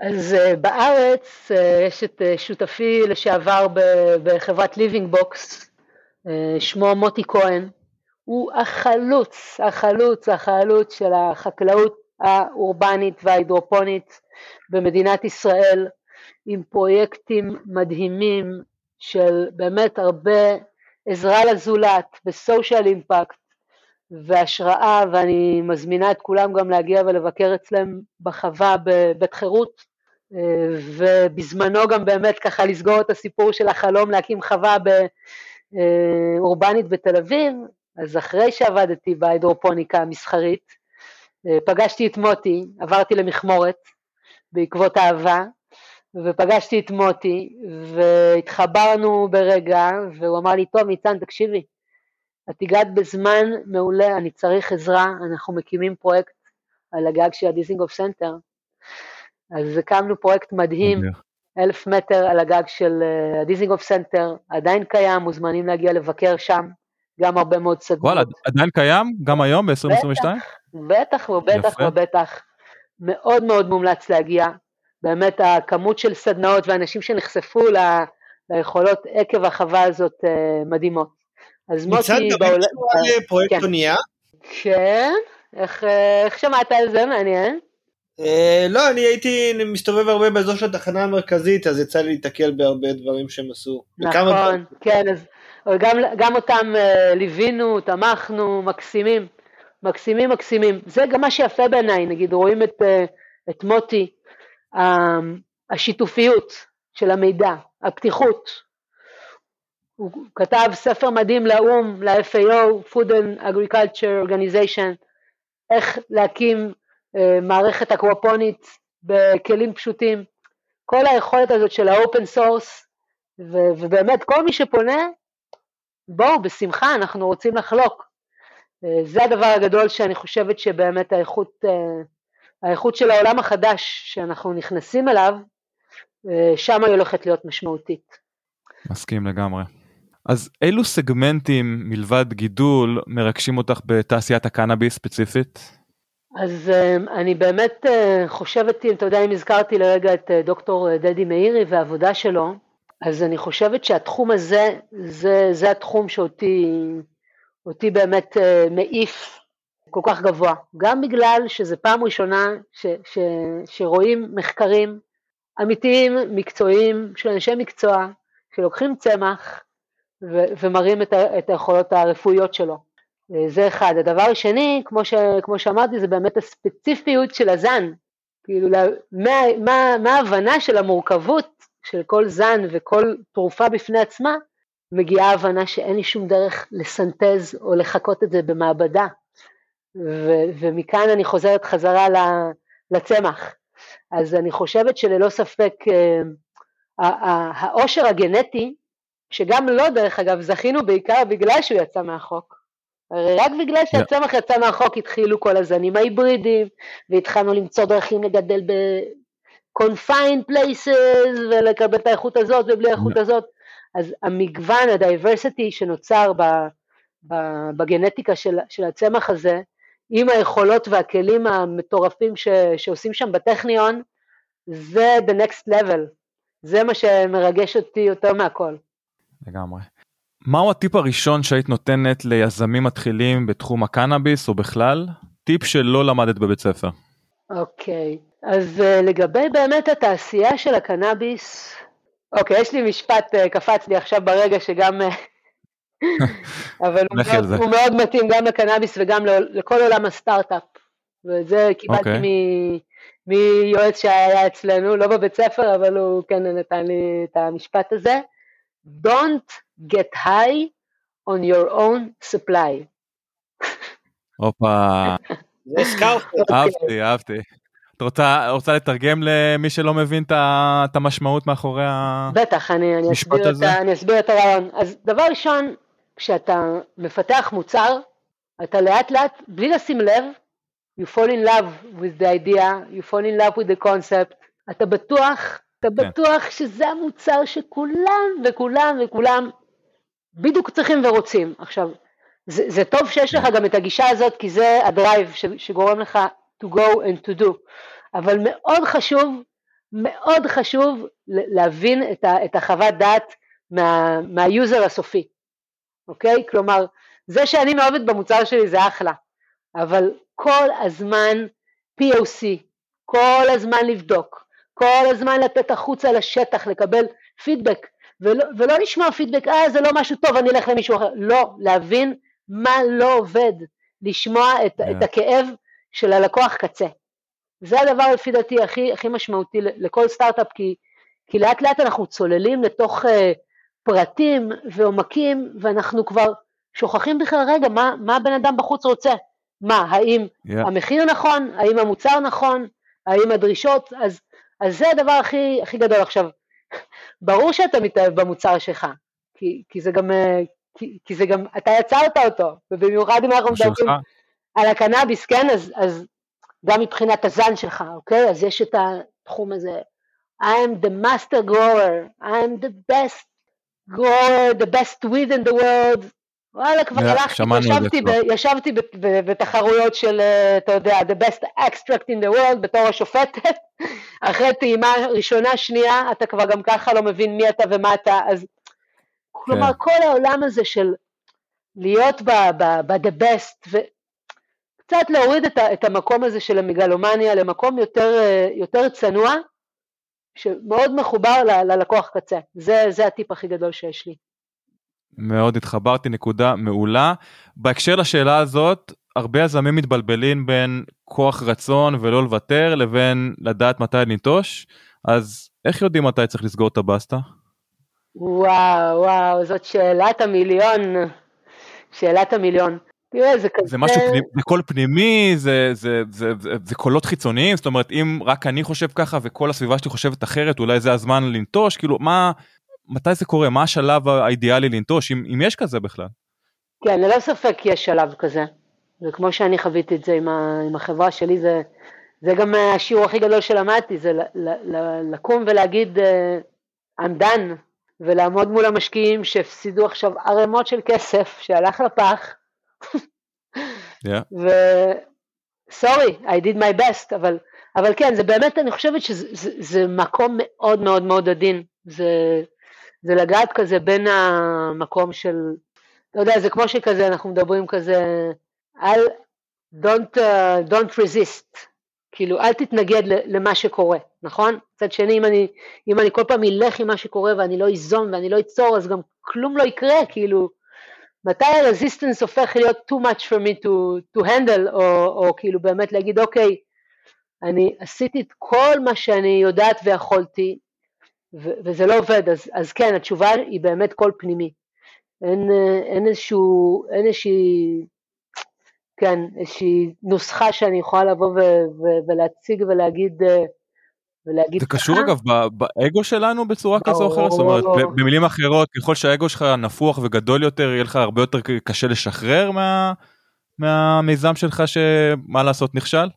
אז בארץ יש את שותפי לשעבר בחברת Living Box, שמו מוטי כהן, הוא החלוץ, החלוץ, החלוץ של החקלאות האורבנית וההידרופונית במדינת ישראל, עם פרויקטים מדהימים של באמת הרבה עזרה לזולת וסושיאל אימפקט והשראה, ואני מזמינה את כולם גם להגיע ולבקר אצלם בחווה בבית חירות, ובזמנו גם באמת ככה לסגור את הסיפור של החלום להקים חווה אורבנית בתל אביב, אז אחרי שעבדתי בהידרופוניקה המסחרית, אה, פגשתי את מוטי, עברתי למכמורת בעקבות אהבה, ופגשתי את מוטי, והתחברנו ברגע, והוא אמר לי, טוב, ניצן, תקשיבי, את הגעת בזמן מעולה, אני צריך עזרה, אנחנו מקימים פרויקט על הגג של הדיזינגוף סנטר. אז הקמנו פרויקט מדהים, אלף מטר על הגג של אה, הדיזינגוף סנטר, עדיין קיים, מוזמנים להגיע לבקר שם. גם הרבה מאוד סדנות. וואלה, עדיין קיים? גם היום ב-2022? בטח, ובטח, ובטח. מאוד מאוד מומלץ להגיע. באמת הכמות של סדנאות ואנשים שנחשפו ל... ליכולות עקב החווה הזאת אה, מדהימות. אז מוטי... ניצן, גם בעולם... אה, פרויקט כן. אונייה? כן, איך, אה, איך שמעת על זה? מעניין. Uh, לא, אני הייתי מסתובב הרבה באזור של התחנה המרכזית, אז יצא לי להתקל בהרבה דברים שהם עשו. נכון, כן, אז גם, גם אותם uh, ליווינו, תמכנו, מקסימים, מקסימים מקסימים. זה גם מה שיפה בעיניי, נגיד רואים את, uh, את מוטי, uh, השיתופיות של המידע, הפתיחות. הוא כתב ספר מדהים לאו"ם, ל-FAO, Food and Agriculture Organization, איך להקים uh, מערכת אקוופונית בכלים פשוטים. כל היכולת הזאת של ה open source, ובאמת כל מי שפונה בואו, בשמחה, אנחנו רוצים לחלוק. אה, זה הדבר הגדול שאני חושבת שבאמת האיכות, אה, האיכות של העולם החדש שאנחנו נכנסים אליו, אה, שם היא הולכת להיות משמעותית. מסכים לגמרי. אז אילו סגמנטים מלבד גידול מרגשים אותך בתעשיית הקנאביס ספציפית? אז אני באמת חושבת, אם אתה יודע, אם הזכרתי לרגע את דוקטור דדי מאירי והעבודה שלו, אז אני חושבת שהתחום הזה, זה, זה התחום שאותי אותי באמת uh, מעיף כל כך גבוה, גם בגלל שזה פעם ראשונה ש, ש, שרואים מחקרים אמיתיים, מקצועיים, של אנשי מקצוע, שלוקחים צמח ו, ומראים את, ה, את היכולות הרפואיות שלו. אה, זה אחד. הדבר השני, כמו, ש, כמו שאמרתי, זה באמת הספציפיות של הזן. כאילו, מה, מה, מה ההבנה של המורכבות של כל זן וכל תרופה בפני עצמה, מגיעה הבנה שאין לי שום דרך לסנטז או לחקות את זה במעבדה. ו- ומכאן אני חוזרת חזרה לצמח. אז אני חושבת שללא ספק אה, העושר הגנטי, שגם לא דרך אגב זכינו בעיקר בגלל שהוא יצא מהחוק. הרי רק בגלל שהצמח יצא מהחוק התחילו כל הזנים ההיברידיים, והתחלנו למצוא דרכים לגדל ב-confined places ולקבל את האיכות הזאת ובלי האיכות הזאת. אז המגוון, הדייברסיטי שנוצר ב, ב, בגנטיקה של, של הצמח הזה, עם היכולות והכלים המטורפים ש, שעושים שם בטכניון, זה the next level, זה מה שמרגש אותי יותר מהכל. לגמרי. מהו הטיפ הראשון שהיית נותנת ליזמים מתחילים בתחום הקנאביס או בכלל? טיפ שלא למדת בבית ספר. אוקיי, okay. אז uh, לגבי באמת התעשייה של הקנאביס, אוקיי, יש לי משפט, אה, קפץ לי עכשיו ברגע שגם... אה, אבל הוא מאוד, הוא מאוד מתאים גם לקנאביס וגם לכל עולם הסטארט-אפ. ואת זה קיבלתי okay. אוקיי. מיועץ שהיה אצלנו, לא בבית ספר, אבל הוא כן נתן לי את המשפט הזה. Don't get high on your own supply. הופה. אהבתי, אהבתי. את רוצה, רוצה לתרגם למי שלא מבין את המשמעות מאחורי המשפט הזה? בטח, אני, אני, אסביר את, אני אסביר את הרעיון. אז דבר ראשון, כשאתה מפתח מוצר, אתה לאט לאט, בלי לשים לב, you fall in love with the idea, you fall in love with the concept, אתה בטוח, אתה כן. בטוח שזה המוצר שכולם וכולם וכולם בדיוק צריכים ורוצים. עכשיו, זה, זה טוב שיש לך כן. גם את הגישה הזאת, כי זה ה drive שגורם לך to go and to do, אבל מאוד חשוב, מאוד חשוב להבין את, ה, את החוות דעת מה, מה user הסופי, אוקיי? כלומר, זה שאני מאוהבת במוצר שלי זה אחלה, אבל כל הזמן POC, כל הזמן לבדוק, כל הזמן לתת החוצה לשטח, לקבל פידבק, ולא, ולא לשמוע פידבק, אה זה לא משהו טוב, אני אלך למישהו אחר, לא, להבין מה לא עובד, לשמוע את, yeah. את הכאב של הלקוח קצה. זה הדבר לפי דעתי הכי, הכי משמעותי לכל סטארט-אפ, כי, כי לאט לאט אנחנו צוללים לתוך uh, פרטים ועומקים, ואנחנו כבר שוכחים בכלל, רגע, מה, מה הבן אדם בחוץ רוצה? מה, האם yeah. המחיר נכון? האם המוצר נכון? האם הדרישות? אז, אז זה הדבר הכי, הכי גדול. עכשיו, ברור שאתה מתאהב במוצר שלך, כי, כי זה גם, אה, כי, כי זה גם, אתה יצרת אותו, ובמיוחד אם אנחנו מדברים על הקנאביס, כן, אז, אז גם מבחינת הזן שלך, אוקיי? אז יש את התחום הזה. I am the master grower, I am the best grower, the best weed in the world. וואלה, כבר הלכתי, ישבתי, ב, ישבתי ב, ב, בתחרויות של, אה, אתה יודע, the best extract in the world בתור השופטת. אחרי טעימה ראשונה, שנייה, אתה כבר גם ככה לא מבין מי אתה ומה אתה, אז כלומר, כן. כל העולם הזה של להיות ב-the best, קצת להוריד את, את המקום הזה של המגלומניה למקום יותר, אה, יותר צנוע, שמאוד מחובר ל, ללקוח קצה. זה, זה הטיפ הכי גדול שיש לי. מאוד התחברתי, נקודה מעולה. בהקשר לשאלה הזאת, הרבה יזמים מתבלבלים בין כוח רצון ולא לוותר לבין לדעת מתי לנטוש, אז איך יודעים מתי צריך לסגור את הבסטה? וואו, וואו, זאת שאלת המיליון. שאלת המיליון. תראה, זה כזה... זה משהו, פנימי, זה קול פנימי, זה, זה, זה, זה, זה קולות חיצוניים, זאת אומרת, אם רק אני חושב ככה וכל הסביבה שלי חושבת אחרת, אולי זה הזמן לנטוש, כאילו, מה, מתי זה קורה? מה השלב האידיאלי לנטוש, אם, אם יש כזה בכלל? כן, ללא ספק יש שלב כזה. וכמו שאני חוויתי את זה עם, ה, עם החברה שלי, זה, זה גם השיעור הכי גדול שלמדתי, זה ל, ל, ל, לקום ולהגיד uh, I'm done, ולעמוד מול המשקיעים שהפסידו עכשיו ערימות של כסף שהלך לפח. Yeah. ו... סורי, I did my best, אבל, אבל כן, זה באמת, אני חושבת שזה זה, זה מקום מאוד מאוד מאוד עדין. זה, זה לגעת כזה בין המקום של, אתה יודע, זה כמו שכזה, אנחנו מדברים כזה, אל, don't, uh, don't resist, כאילו אל תתנגד למה שקורה, נכון? מצד שני, אם אני, אם אני כל פעם אלך עם מה שקורה ואני לא איזום ואני לא אצור, אז גם כלום לא יקרה, כאילו, מתי הרזיסטנס הופך להיות too much for me to, to handle, או, או כאילו באמת להגיד, אוקיי, אני עשיתי את כל מה שאני יודעת ויכולתי, ו- וזה לא עובד, אז, אז כן, התשובה היא באמת קול פנימי. אין, אין איזשהו, אין איזושהי, כן, איזושהי נוסחה שאני יכולה לבוא ו- ו- ולהציג ולהגיד, ולהגיד זה קשור אגב באגו שלנו בצורה כזו או אחרת, זאת אומרת במילים אחרות ככל שהאגו שלך נפוח וגדול יותר יהיה לך הרבה יותר קשה לשחרר מה, מהמיזם שלך שמה לעשות נכשל?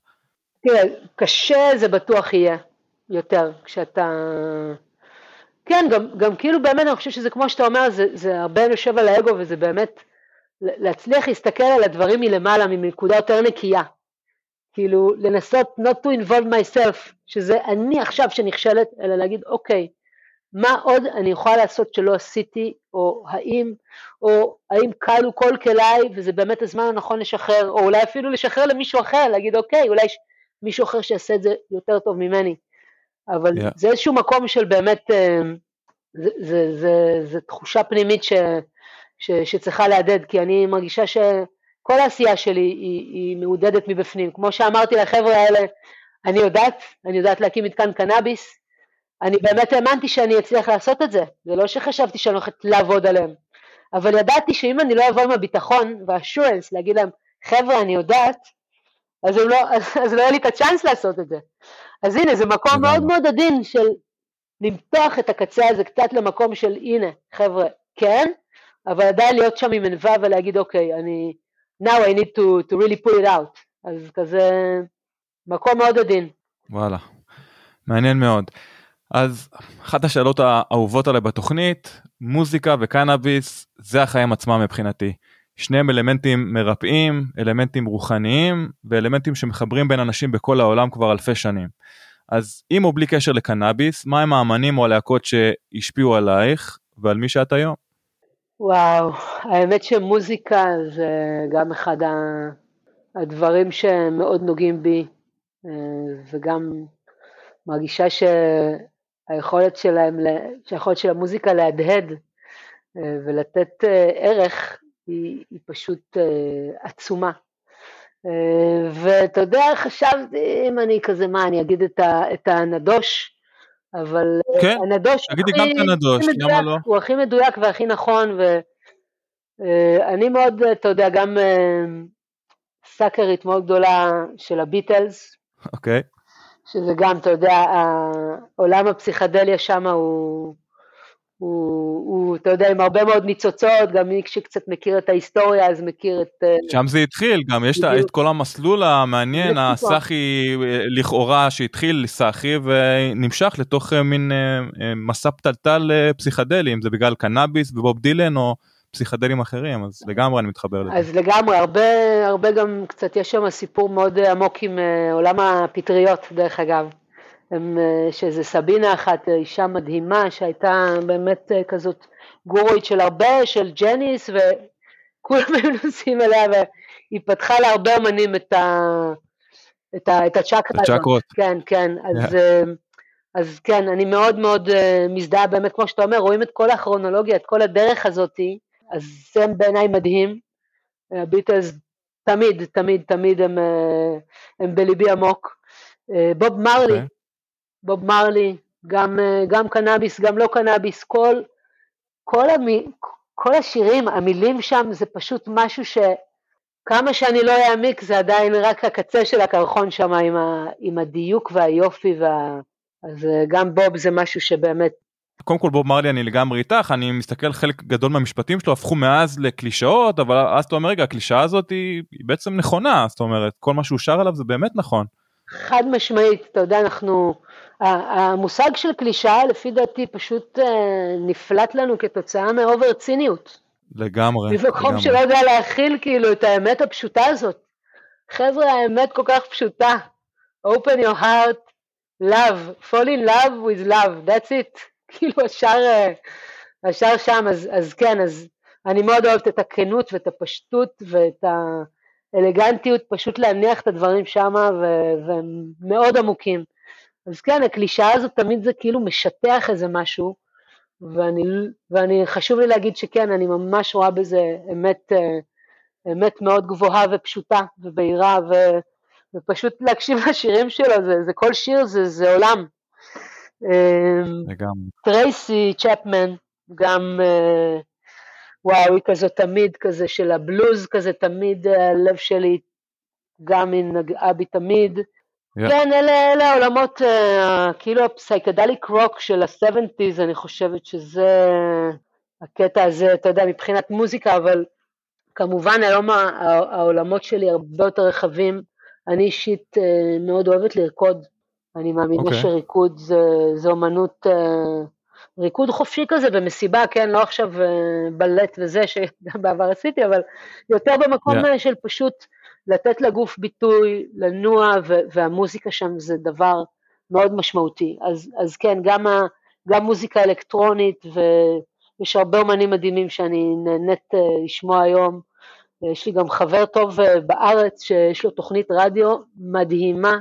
תראה, קשה זה בטוח יהיה יותר כשאתה כן, גם, גם כאילו באמת אני חושב שזה כמו שאתה אומר, זה, זה הרבה יושב על האגו וזה באמת להצליח להסתכל על הדברים מלמעלה, מנקודה יותר נקייה. כאילו לנסות not to involve myself, שזה אני עכשיו שנכשלת, אלא להגיד אוקיי, מה עוד אני יכולה לעשות שלא עשיתי, או האם, או האם כלו כל כליי וזה באמת הזמן הנכון לשחרר, או אולי אפילו לשחרר למישהו אחר, להגיד אוקיי, אולי יש מישהו אחר שיעשה את זה יותר טוב ממני. אבל yeah. זה איזשהו מקום של באמת, אה, זה, זה, זה, זה תחושה פנימית ש, ש, שצריכה להדהד, כי אני מרגישה שכל העשייה שלי היא, היא מעודדת מבפנים. כמו שאמרתי לחבר'ה האלה, אני יודעת, אני יודעת להקים מתקן קנאביס, אני באמת האמנתי שאני אצליח לעשות את זה, זה לא שחשבתי שאני הולכת לעבוד עליהם, אבל ידעתי שאם אני לא אבוא עם הביטחון והאשורנס להגיד להם, חבר'ה אני יודעת, אז, לא, אז, אז לא יהיה לי את הצ'אנס לעשות את זה. אז הנה, זה מקום מאוד מאוד עדין של למתוח את הקצה הזה קצת למקום של הנה, חבר'ה, כן, אבל עדיין להיות שם עם ענווה ולהגיד, אוקיי, אני, now I need to, to really pull it out. אז כזה מקום מאוד עדין. וואלה, מעניין מאוד. אז אחת השאלות האהובות עליי בתוכנית, מוזיקה וקנאביס, זה החיים עצמם מבחינתי. שניהם אלמנטים מרפאים, אלמנטים רוחניים ואלמנטים שמחברים בין אנשים בכל העולם כבר אלפי שנים. אז עם או בלי קשר לקנאביס, מה הם האמנים או הלהקות שהשפיעו עלייך ועל מי שאת היום? וואו, האמת שמוזיקה זה גם אחד הדברים שמאוד נוגעים בי, אה, וגם מרגישה שהיכולת שלהם, שהיכולת של המוזיקה להדהד אה, ולתת אה, ערך היא, היא פשוט עצומה. ואתה יודע, חשבתי אם אני כזה, מה, אני אגיד את, ה, את הנדוש, אבל אה, כן, הנדוש תגידי גם את הנדוש, למה לא? הוא הכי מדויק והכי נכון, ואני אה, מאוד, אתה יודע, גם סאקרית מאוד גדולה של הביטלס. אוקיי. שזה גם, אתה יודע, העולם הפסיכדליה שם הוא... הוא, הוא, אתה יודע, עם הרבה מאוד ניצוצות, גם מי שקצת מכיר את ההיסטוריה אז מכיר את... אה, שם זה התחיל, גם יש את כל המסלול המעניין, הסאחי אה, לכאורה שהתחיל סאחי ונמשך לתוך אה, מין מסע פתלתל פסיכדלי, אם זה בגלל קנאביס ובוב דילן או פסיכדלים אחרים, אז לגמרי אני מתחבר לזה. אז לגמרי, הרבה, הרבה גם קצת, יש שם סיפור מאוד עמוק עם עולם הפטריות, דרך אגב. הם, אה, שזה סבינה אחת, אה, אישה מדהימה שהייתה באמת אה, כזאת גורואית של הרבה, של ג'ניס וכולם היו נוסעים אליה והיא פתחה להרבה אמנים את, ה, את, ה, את הצ'קרה. הצ'קרות. כן, כן, אז, yeah. אז כן, אני מאוד מאוד מזדהה באמת, כמו שאתה אומר, רואים את כל הכרונולוגיה, את כל הדרך הזאתי, אז זה בעיניי מדהים. הביטלס תמיד, תמיד, תמיד הם, הם בליבי עמוק. בוב מרלי, okay. בוב מרלי, גם, אה, גם קנאביס, גם לא קנאביס, כל, כל, המי, כל השירים, המילים שם זה פשוט משהו שכמה שאני לא אעמיק זה עדיין רק הקצה של הקרחון שם עם, ה, עם הדיוק והיופי, וה, אז אה, גם בוב זה משהו שבאמת קודם כל בוב מרלי אני לגמרי איתך אני מסתכל חלק גדול מהמשפטים שלו הפכו מאז לקלישאות אבל אז אתה אומר רגע הקלישאה הזאת היא, היא בעצם נכונה זאת אומרת כל מה שהוא שר עליו זה באמת נכון. חד משמעית אתה יודע אנחנו המושג של קלישאה לפי דעתי פשוט אה, נפלט לנו כתוצאה מאובר ציניות. לגמרי. במקום שלא יודע להכיל כאילו את האמת הפשוטה הזאת. חבר'ה האמת כל כך פשוטה. open your heart, love, fall in love with love, that's it. כאילו השאר, אה, השאר שם, אז, אז כן, אז אני מאוד אוהבת את הכנות ואת הפשטות ואת האלגנטיות, פשוט להניח את הדברים שם והם מאוד עמוקים. אז כן, הקלישאה הזאת תמיד זה כאילו משטח איזה משהו, ואני, ואני חשוב לי להגיד שכן, אני ממש רואה בזה אמת, אה, אמת מאוד גבוהה ופשוטה ובהירה, ו, ופשוט להקשיב לשירים שלו, זה, זה כל שיר זה, זה עולם. אמ, לגמרי. טרייסי צ'פמן, גם, אה, וואו, היא כזו תמיד כזה של הבלוז כזה, תמיד הלב שלי גם היא נגעה בי תמיד. Yeah. כן, אלה, אלה העולמות, uh, כאילו הפסייקדליק רוק של ה-70's, אני חושבת שזה הקטע הזה, אתה יודע, מבחינת מוזיקה, אבל כמובן היום העולמות שלי הרבה יותר רחבים. אני אישית uh, מאוד אוהבת לרקוד, אני מאמינה okay. אוקיי. שריקוד זה, זה אומנות, uh, ריקוד חופשי כזה במסיבה, כן, לא עכשיו uh, בלט וזה, שגם בעבר עשיתי, אבל יותר במקום yeah. של פשוט לתת לגוף ביטוי, לנוע, והמוזיקה שם זה דבר מאוד משמעותי. אז, אז כן, גם, ה, גם מוזיקה אלקטרונית, ויש הרבה אומנים מדהימים שאני נהנית uh, לשמוע היום. יש לי גם חבר טוב uh, בארץ שיש לו תוכנית רדיו מדהימה,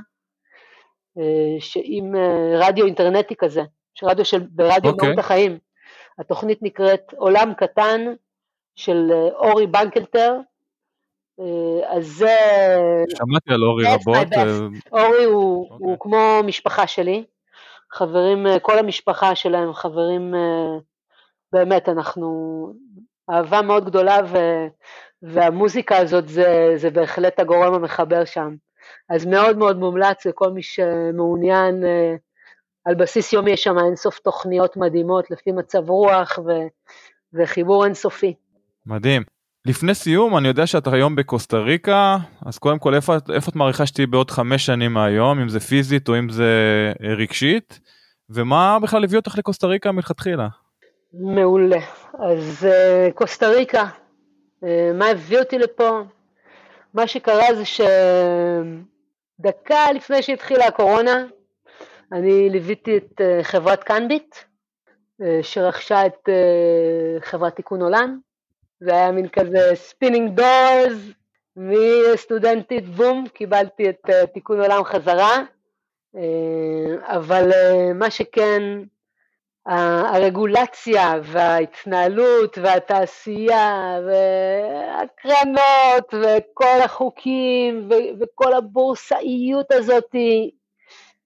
uh, שעם רדיו אינטרנטי כזה, רדיו של, ברדיו okay. אוקיי. מהות החיים. התוכנית נקראת עולם קטן של אורי בנקלטר, אה, אז זה... שמעתי על אורי רבות. אה, אורי הוא, okay. אוקיי. הוא כמו משפחה שלי, חברים, אה, כל המשפחה שלהם חברים, באמת, אנחנו, אהבה מאוד גדולה ו, והמוזיקה הזאת זה, זה בהחלט הגורם המחבר שם. אז מאוד מאוד מומלץ לכל מי שמעוניין, על בסיס יומי יש שם אינסוף תוכניות מדהימות לפי מצב רוח ו, וחיבור אינסופי. מדהים. לפני סיום אני יודע שאתה היום בקוסטה ריקה אז קודם כל איפה, איפה את מעריכה שתהיי בעוד חמש שנים מהיום אם זה פיזית או אם זה אה, רגשית? ומה בכלל הביא אותך לקוסטה ריקה מלכתחילה. מעולה. אז uh, קוסטה ריקה uh, מה הביא אותי לפה? מה שקרה זה שדקה לפני שהתחילה הקורונה אני ליוויתי את uh, חברת קנביט uh, שרכשה את uh, חברת תיקון עולם זה היה מין כזה spinning doors, מסטודנטית בום, קיבלתי את uh, תיקון עולם חזרה, uh, אבל uh, מה שכן, הרגולציה וההתנהלות והתעשייה והקרנות וכל החוקים וכל הבורסאיות הזאתי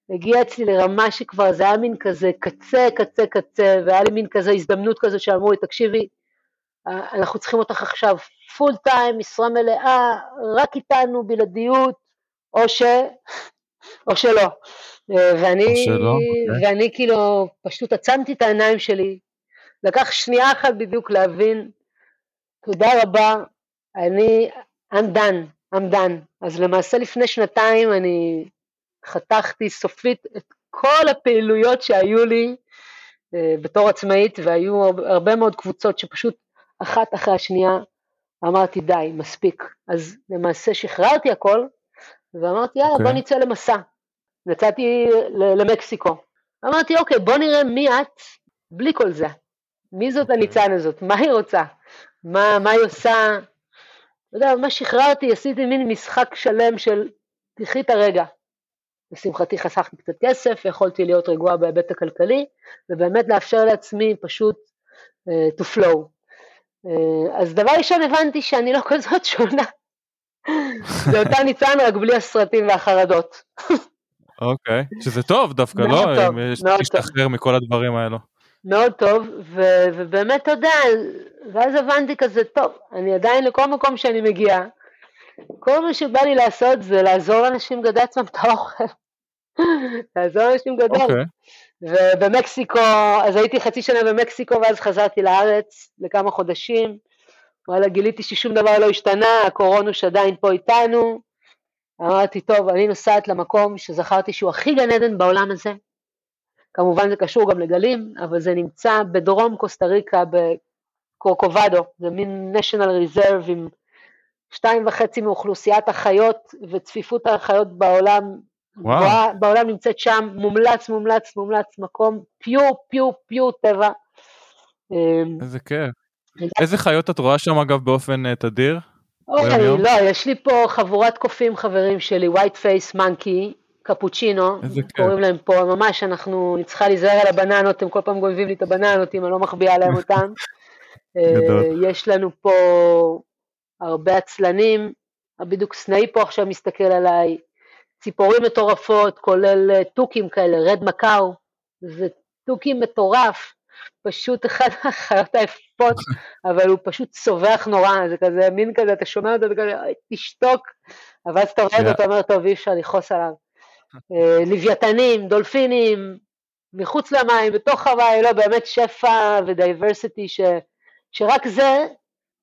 הגיע אצלי לרמה שכבר זה היה מין כזה קצה, קצה, קצה, והיה לי מין כזה הזדמנות כזו שאמרו לי, תקשיבי, אנחנו צריכים אותך עכשיו פול טיים, משרה מלאה, רק איתנו, בלעדיות, או ש... או שלא. ואני, או שלא, okay. אוקיי. ואני כאילו פשוט עצמתי את העיניים שלי, לקח שנייה אחת בדיוק להבין, תודה רבה, אני, I'm done, I'm done. אז למעשה לפני שנתיים אני חתכתי סופית את כל הפעילויות שהיו לי uh, בתור עצמאית, והיו הרבה מאוד קבוצות שפשוט אחת אחרי השנייה, אמרתי די, מספיק. אז למעשה שחררתי הכל, ואמרתי יאללה okay. בוא אוקיי. נצא למסע. יצאתי למקסיקו. אמרתי אוקיי בוא נראה מי את בלי כל זה. מי זאת. אוקיי. הניצן הזאת? מה היא רוצה? מה, מה היא עושה? אתה יודע, מה שחררתי, עשיתי מין משחק שלם של תחי את הרגע. לשמחתי חסכתי קצת כסף, יכולתי להיות רגועה בהיבט הכלכלי, ובאמת לאפשר לעצמי פשוט uh, to flow. אה, אז דבר ראשון הבנתי שאני לא כזאת שונה. זה אותה ניצן רק בלי הסרטים והחרדות. אוקיי, שזה טוב דווקא, לא? אם יש להשתחרר מכל הדברים האלו. מאוד טוב, ו- ובאמת, יודע, ואז הבנתי כזה, טוב, אני עדיין לכל מקום שאני מגיעה, כל מה שבא לי לעשות זה לעזור לאנשים לגדל עצמם את האוכל. לעזור לאנשים לגדל. Okay. ובמקסיקו, אז הייתי חצי שנה במקסיקו ואז חזרתי לארץ לכמה חודשים. וואלה, גיליתי ששום דבר לא השתנה, הקורונוש עדיין פה איתנו. אמרתי, טוב, אני נוסעת למקום שזכרתי שהוא הכי גן עדן בעולם הזה. כמובן זה קשור גם לגלים, אבל זה נמצא בדרום קוסטה ריקה, בקורקובדו, זה מין national reserve עם שתיים וחצי מאוכלוסיית החיות וצפיפות החיות בעולם. גבוהה, בעולם נמצאת שם, מומלץ, מומלץ, מומלץ, מקום פיור, פיור, פיור טבע. אמ, איזה כיף. איזה חיות את רואה שם אגב באופן אה, תדיר? אוי? לא, יש לי פה חבורת קופים חברים שלי, white face monkey, קפוצ'ינו. קוראים להם פה, ממש אנחנו, אני צריכה להיזהר על הבננות, הם כל פעם גונבים לי את הבננות אם אני לא מחביאה להם. גדול. אה, יש לנו פה הרבה עצלנים, בדיוק סנאי פה עכשיו מסתכל עליי, ציפורים מטורפות, כולל אה, תוכים כאלה, רד מקאו, זה תוכי מטורף, פשוט אחד החיות היפות, אבל הוא פשוט צווח נורא, זה כזה מין כזה, אתה שומע אותו, אתה כזה, "אוי, תשתוק, אבל אז אתה רואה אותו. אתה אומר, טוב, אי אפשר לכעוס עליו. אה, לוויתנים, דולפינים, מחוץ למים, בתוך המים, לא, באמת שפע ודייברסיטי, ש, שרק זה,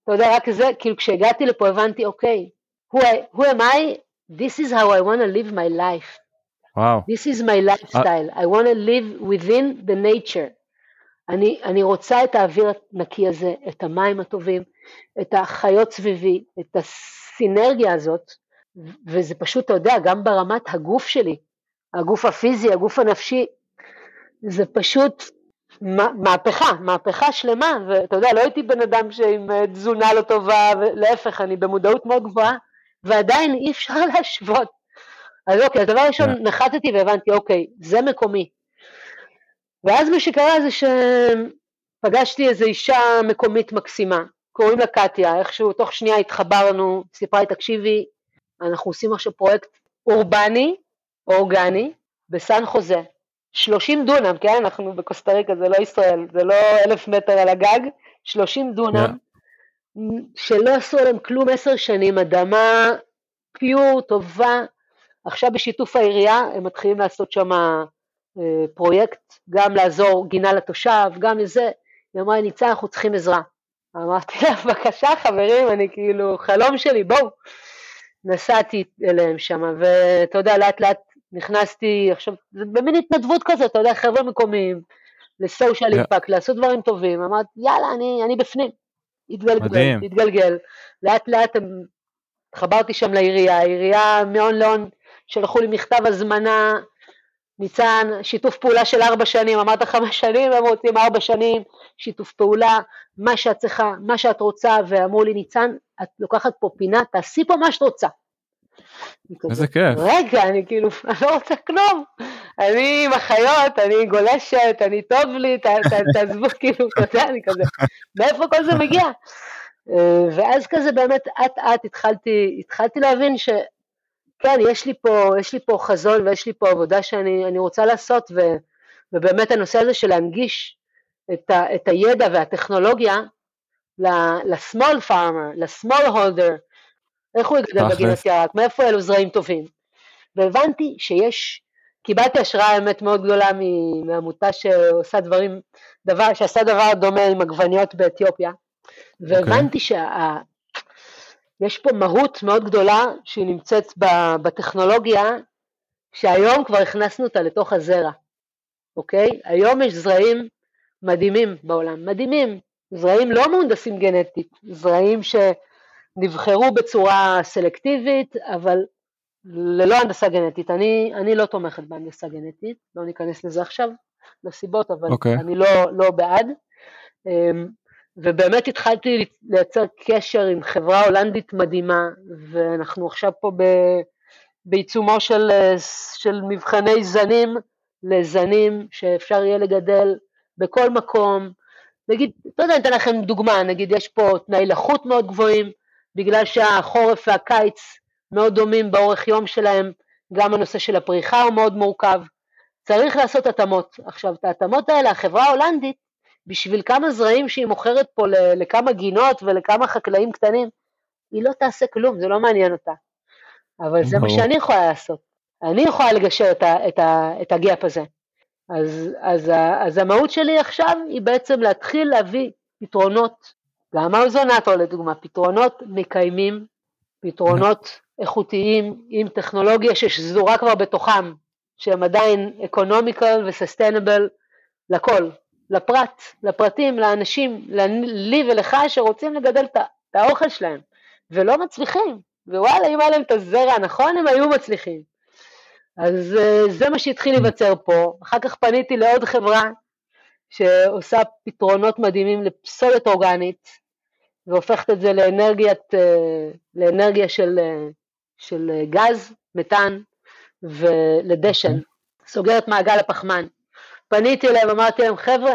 אתה יודע, רק זה, כאילו כשהגעתי לפה הבנתי, אוקיי, who am I? This is how I want to live my life. וואו. This is my lifestyle. I want to live within the nature. אני, אני רוצה את האוויר הנקי הזה, את המים הטובים, את החיות סביבי, את הסינרגיה הזאת, וזה פשוט, אתה יודע, גם ברמת הגוף שלי, הגוף הפיזי, הגוף הנפשי, זה פשוט מה- מהפכה, מהפכה שלמה, ואתה יודע, לא הייתי בן אדם שעם אה, תזונה לא טובה, ולהפך, אני במודעות מאוד גבוהה, ועדיין אי אפשר להשוות. אז אוקיי, הדבר הראשון, כן. נחתתי והבנתי, אוקיי, זה מקומי. ואז מה שקרה זה שפגשתי איזו אישה מקומית מקסימה, קוראים לה קטיה, איכשהו תוך שנייה התחברנו, סיפרה לי, תקשיבי, אנחנו עושים עכשיו פרויקט אורבני, אורגני, בסן חוזה. 30 דונם, כן? אנחנו בקוסטה ריקה, זה לא ישראל, זה לא אלף מטר על הגג, 30 דונם, שלא עשו עליהם כלום עשר שנים, אדמה פיור, טובה. עכשיו בשיתוף העירייה הם מתחילים לעשות שם אה, פרויקט, גם לעזור גינה לתושב, גם לזה. היא אמרה, ניצן, אנחנו צריכים עזרה. אמרתי לה, בבקשה חברים, אני כאילו, חלום שלי, בואו. נסעתי אליהם שם, ואתה יודע, לאט לאט נכנסתי, עכשיו, זה במין התנדבות כזה, אתה יודע, חבר'ה מקומיים, לסושיאל יא. אימפקט, לעשות דברים טובים, אמרתי, יאללה, אני, אני בפנים. התגלגל, מדהים. התגלגל. לאט לאט הם- התחברתי שם לעירייה, העירייה מהון להון שלחו לי מכתב הזמנה, ניצן, שיתוף פעולה של ארבע שנים, אמרת חמש שנים, הם רוצים ארבע שנים, שיתוף פעולה, מה שאת צריכה, מה שאת רוצה, ואמרו לי, ניצן, את לוקחת פה פינה, תעשי פה מה שאת רוצה. כזה, איזה כיף. רגע, אני כאילו, אני לא רוצה כלום. אני עם החיות, אני גולשת, אני טוב לי, ת- ת- תעזבו, כאילו, יודע, אני כזה, מאיפה כל זה מגיע? אה, ואז כזה באמת אט אט התחלתי, התחלתי להבין שכן, יש לי פה, יש לי פה חזון ויש לי פה עבודה שאני אני רוצה לעשות, ו, ובאמת הנושא הזה של להנגיש את, ה, את הידע והטכנולוגיה ל-small farmer, ל-small holder, איך הוא יגדל. בגינת ירק, מאיפה אלו זרעים טובים. והבנתי שיש, קיבלתי השראה האמת מאוד גדולה מעמותה שעושה דברים, דבר, שעשה דבר דומה עם עגבניות באתיופיה, והבנתי שיש פה מהות מאוד גדולה שהיא נמצאת בטכנולוגיה, שהיום כבר הכנסנו אותה לתוך הזרע, אוקיי? היום יש זרעים מדהימים בעולם, מדהימים, זרעים לא מהונדסים גנטית, זרעים שנבחרו בצורה סלקטיבית, אבל ללא הנדסה גנטית. אני, אני לא תומכת בהנדסה גנטית, לא ניכנס לזה עכשיו, לסיבות, אבל אוקיי. אני לא, לא בעד. אמ, ובאמת התחלתי לייצר קשר עם חברה הולנדית מדהימה, ואנחנו עכשיו פה ב, בעיצומו של, של מבחני זנים לזנים שאפשר יהיה לגדל בכל מקום. נגיד, לא יודע, אני אתן לכם דוגמה, נגיד יש פה תנאי לחות מאוד גבוהים, בגלל שהחורף והקיץ מאוד דומים באורך יום שלהם, גם הנושא של הפריחה הוא מאוד מורכב. צריך לעשות התאמות. עכשיו, את ההתאמות האלה, החברה ההולנדית, בשביל כמה זרעים שהיא מוכרת פה לכמה גינות ולכמה חקלאים קטנים, היא לא תעשה כלום, זה לא מעניין אותה. אבל זה מה. שאני יכולה לעשות. אני יכולה לגשר את, ה, את, ה, את הגיאפ הזה. אז, אז, אז המהות שלי עכשיו היא בעצם להתחיל להביא פתרונות, גם האוזונטו לדוגמה, פתרונות מקיימים, פתרונות איכותיים עם טכנולוגיה ששזורה כבר בתוכם, שהם עדיין אקונומיקל וססטיינבל לכל, לפרט, לפרטים, לאנשים, לי ולך שרוצים לגדל את האוכל שלהם, ולא מצליחים, ווואלה, אם היה להם את הזרע הנכון, הם היו מצליחים. אז uh, זה מה שהתחיל להיווצר פה. אחר כך פניתי לעוד חברה שעושה פתרונות מדהימים לפסולת אורגנית, והופכת את זה לאנרגיית, uh, לאנרגיה של, uh, של גז, מתאן ולדשן, אוקיי. סוגרת מעגל הפחמן. פניתי אליהם, אמרתי להם, חבר'ה,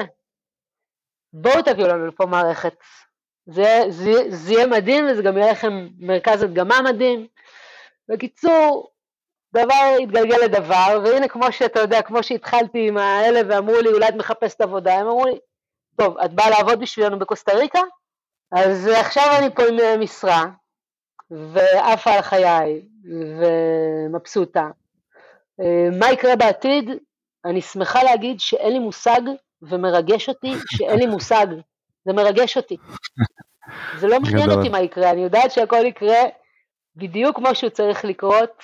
בואו תביאו לנו לפה מערכת. זה, זה, זה יהיה מדהים וזה גם יהיה לכם מרכז הדגמה מדהים. בקיצור, דבר התגלגל לדבר, והנה כמו שאתה יודע, כמו שהתחלתי עם האלה ואמרו לי, אולי את מחפשת עבודה, הם אמרו לי, טוב, את באה לעבוד בשבילנו בקוסטה ריקה? אז עכשיו אני פה עם משרה, ועפה על חיי, ומבסוטה. מה יקרה בעתיד? אני שמחה להגיד שאין לי מושג, ומרגש אותי שאין לי מושג. זה מרגש אותי. זה לא מעניין אותי מה יקרה, אני יודעת שהכל יקרה בדיוק כמו שהוא צריך לקרות,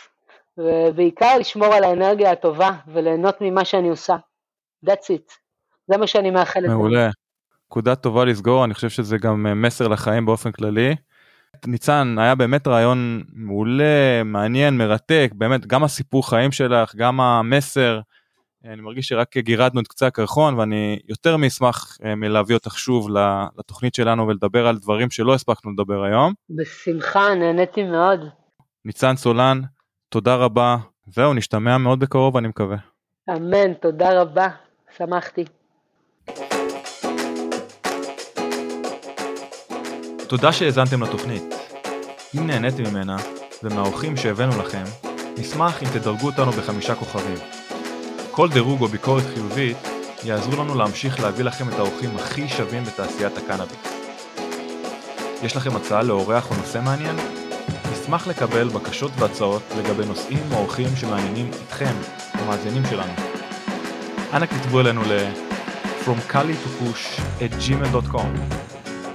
ובעיקר לשמור על האנרגיה הטובה וליהנות ממה שאני עושה. That's it. זה מה שאני מאחלת. מעולה. נקודה טובה לסגור, אני חושב שזה גם אה, מסר לחיים באופן כללי. ניצן, היה באמת רעיון מעולה, מעניין, מרתק, באמת, גם הסיפור חיים שלך, גם המסר. אני מרגיש שרק גירדנו את קצה הקרחון ואני יותר מאשמח אה, מלהביא אותך שוב לתוכנית שלנו ולדבר על דברים שלא הספקנו לדבר היום. בשמחה, נהניתי מאוד. ניצן סולן, תודה רבה, זהו, נשתמע מאוד בקרוב אני מקווה. אמן, תודה רבה, שמחתי. תודה שהאזנתם לתוכנית. אם נהניתם ממנה, ומהאורחים שהבאנו לכם, נשמח אם תדרגו אותנו בחמישה כוכבים. כל דירוג או ביקורת חיובית יעזרו לנו להמשיך להביא לכם את האורחים הכי שווים בתעשיית הקנאביס. יש לכם הצעה לאורח או נושא מעניין? נשמח לקבל בקשות והצעות לגבי נושאים או אורחים שמעניינים אתכם, המאזינים שלנו. אנא כתבו אלינו ל- From Kali to Push at gmail.com